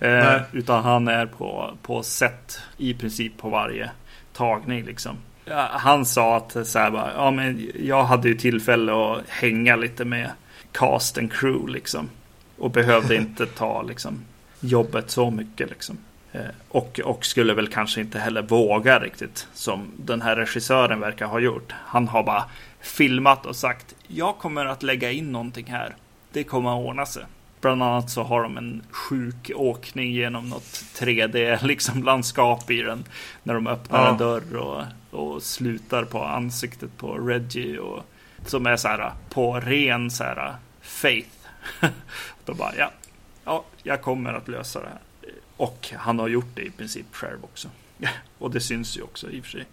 S2: Eh, utan han är på, på set i princip på varje tagning liksom. Ja, Han sa att så här bara, ja men jag hade ju tillfälle att hänga lite med cast and crew liksom. Och behövde inte ta liksom jobbet så mycket liksom. Eh, och, och skulle väl kanske inte heller våga riktigt som den här regissören verkar ha gjort. Han har bara filmat och sagt jag kommer att lägga in någonting här. Det kommer att ordna sig. Bland annat så har de en sjuk åkning genom något 3D liksom landskap i den. När de öppnar
S1: Ja.
S2: en dörr och, och slutar på ansiktet på Reggie. Och, som är så här på ren så här faith. Då bara ja, ja, jag kommer att lösa det här. Och han har gjort det i princip själv också. Och det syns ju också i och för sig.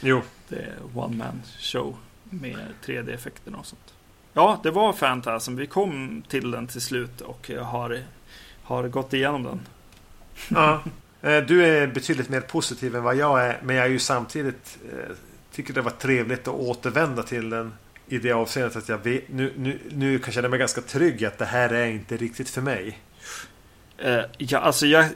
S1: Jo.
S2: Det är one man show med 3D-effekterna och sånt. Ja, det var Phantasm. Vi kom till den till slut och har, har gått igenom den.
S1: Ja. Eh, Du är betydligt mer positiv än vad jag är. Men jag är ju samtidigt eh, tycker det var trevligt att återvända till den. I det avseendet att jag vet, nu, nu, nu kan jag känna mig ganska trygg att det här är inte riktigt för mig.
S2: Eh, ja, alltså jag...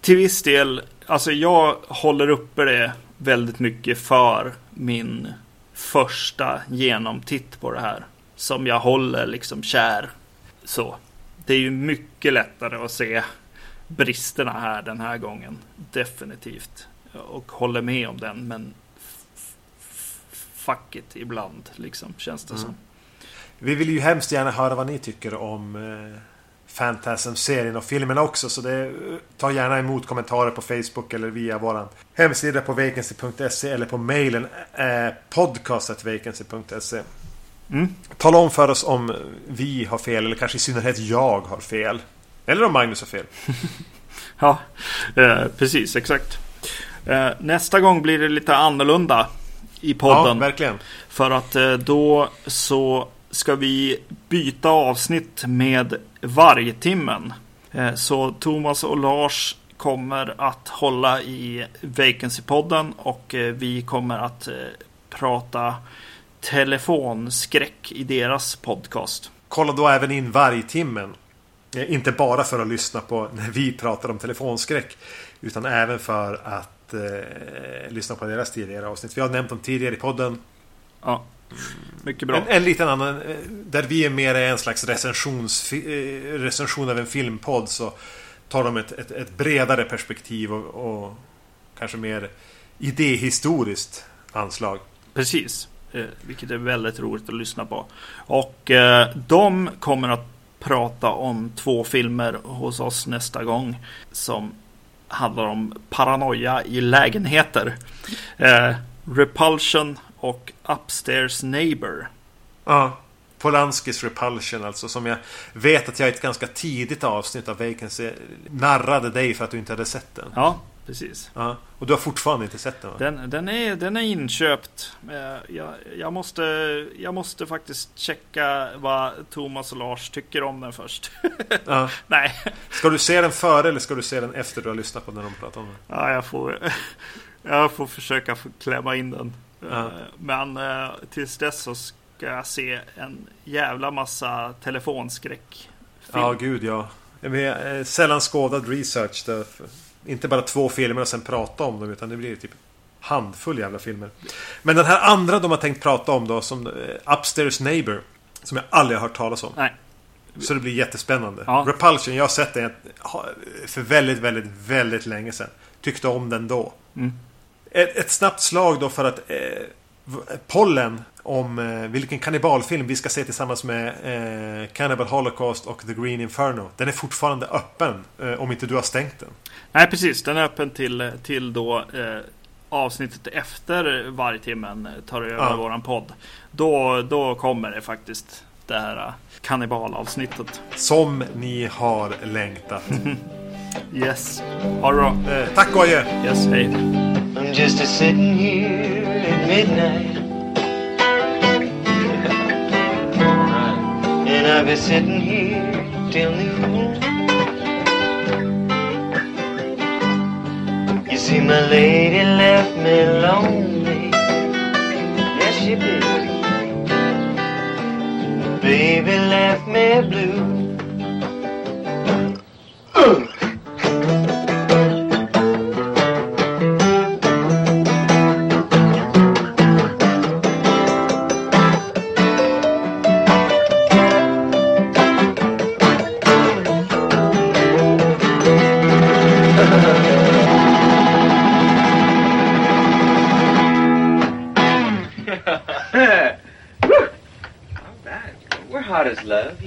S2: Till viss del, alltså jag håller uppe det väldigt mycket för min första genomtitt på det här. Som jag håller liksom kär. Så. Det är ju mycket lättare att se bristerna här den här gången. Definitivt. Och håller med om den, men fuck it ibland, liksom, känns det
S1: Mm.
S2: som.
S1: Vi vill ju hemskt gärna höra vad ni tycker om eh, Phantasm-serien och filmerna också. Så det, eh, ta gärna emot kommentarer på Facebook eller via våran hemsida på vacancy.se eller på mejlen eh, podcastetvacancy.se.
S2: Mm.
S1: Tala om för oss om vi har fel eller kanske i synnerhet jag har fel. Eller om Magnus har fel.
S2: Ja, eh, precis, exakt. Eh, nästa gång blir det lite annorlunda i
S1: Ja,
S2: podden.
S1: verkligen.
S2: för att eh, då så ska vi byta avsnitt med vargtimmen. Eh, så Thomas och Lars kommer att hålla i Vacancy-podden och eh, vi kommer att eh, prata telefonskräck i deras podcast.
S1: Kolla då även in vargtimmen. Eh, Inte bara för att lyssna på när vi pratar om telefonskräck. Utan även för att eh, lyssna på deras tidigare avsnitt. Vi har nämnt dem tidigare i podden.
S2: Ja, mycket bra.
S1: En, en liten annan. eh, Där vi är mer en slags recensions, eh, recension av en filmpodd. Så tar de ett, ett, ett bredare perspektiv och, och kanske mer idéhistoriskt anslag.
S2: Precis, vilket är väldigt roligt att lyssna på. Och eh, de kommer att prata om två filmer hos oss nästa gång som handlar om paranoia i lägenheter. Eh, Repulsion och Upstairs Neighbor.
S1: Ja. Polanskis Repulsion alltså. Som jag vet att jag i ett ganska tidigt avsnitt av Vacancy narrade dig för att du inte hade sett den.
S2: Ja, precis.
S1: Ja. Och du har fortfarande inte sett den va?
S2: Den, den, är, den är inköpt. Eh, jag, jag, måste, jag måste faktiskt checka vad Thomas och Lars tycker om den först.
S1: Ja.
S2: Nej,
S1: Ska du se den före eller ska du se den efter du har lyssnat på när de pratar om den?
S2: Ja, jag får, jag får försöka klämma in den.
S1: Ja.
S2: Eh, Men eh, tills dess så ska jag se en jävla massa telefonskräck.
S1: Ja, gud ja. Sällan skådad research. Där, för- inte bara två filmer och sen prata om dem. Utan det blir typ handfull jävla filmer. Men den här andra de har tänkt prata om då. Som eh, Upstairs Neighbor. Som jag aldrig har hört talas om.
S2: Nej,
S1: Så det blir jättespännande.
S2: Ja.
S1: Repulsion, jag har sett den för väldigt, väldigt, väldigt länge sedan. Tyckte om den då.
S2: Mm.
S1: Ett, ett snabbt slag då för att eh, pollen om eh, vilken kannibalfilm vi ska se tillsammans med eh, Cannibal Holocaust och The Green Inferno. Den är fortfarande öppen eh, om inte du har stängt den.
S2: Nej precis. Den är öppen till, till då eh, avsnittet efter vargtimmen eh, tar över
S1: Ja.
S2: våran podd. Då, då kommer det faktiskt det här kannibalavsnittet.
S1: Som ni har längtat.
S2: Yes. Ha det bra.
S1: Tack och adjö!
S2: Yes, hej.
S3: I'm just a sitting here at midnight. and I'll be sitting here till noon. You see, my lady left me lonely. Yes, she did. Baby left me blue.
S4: God is love.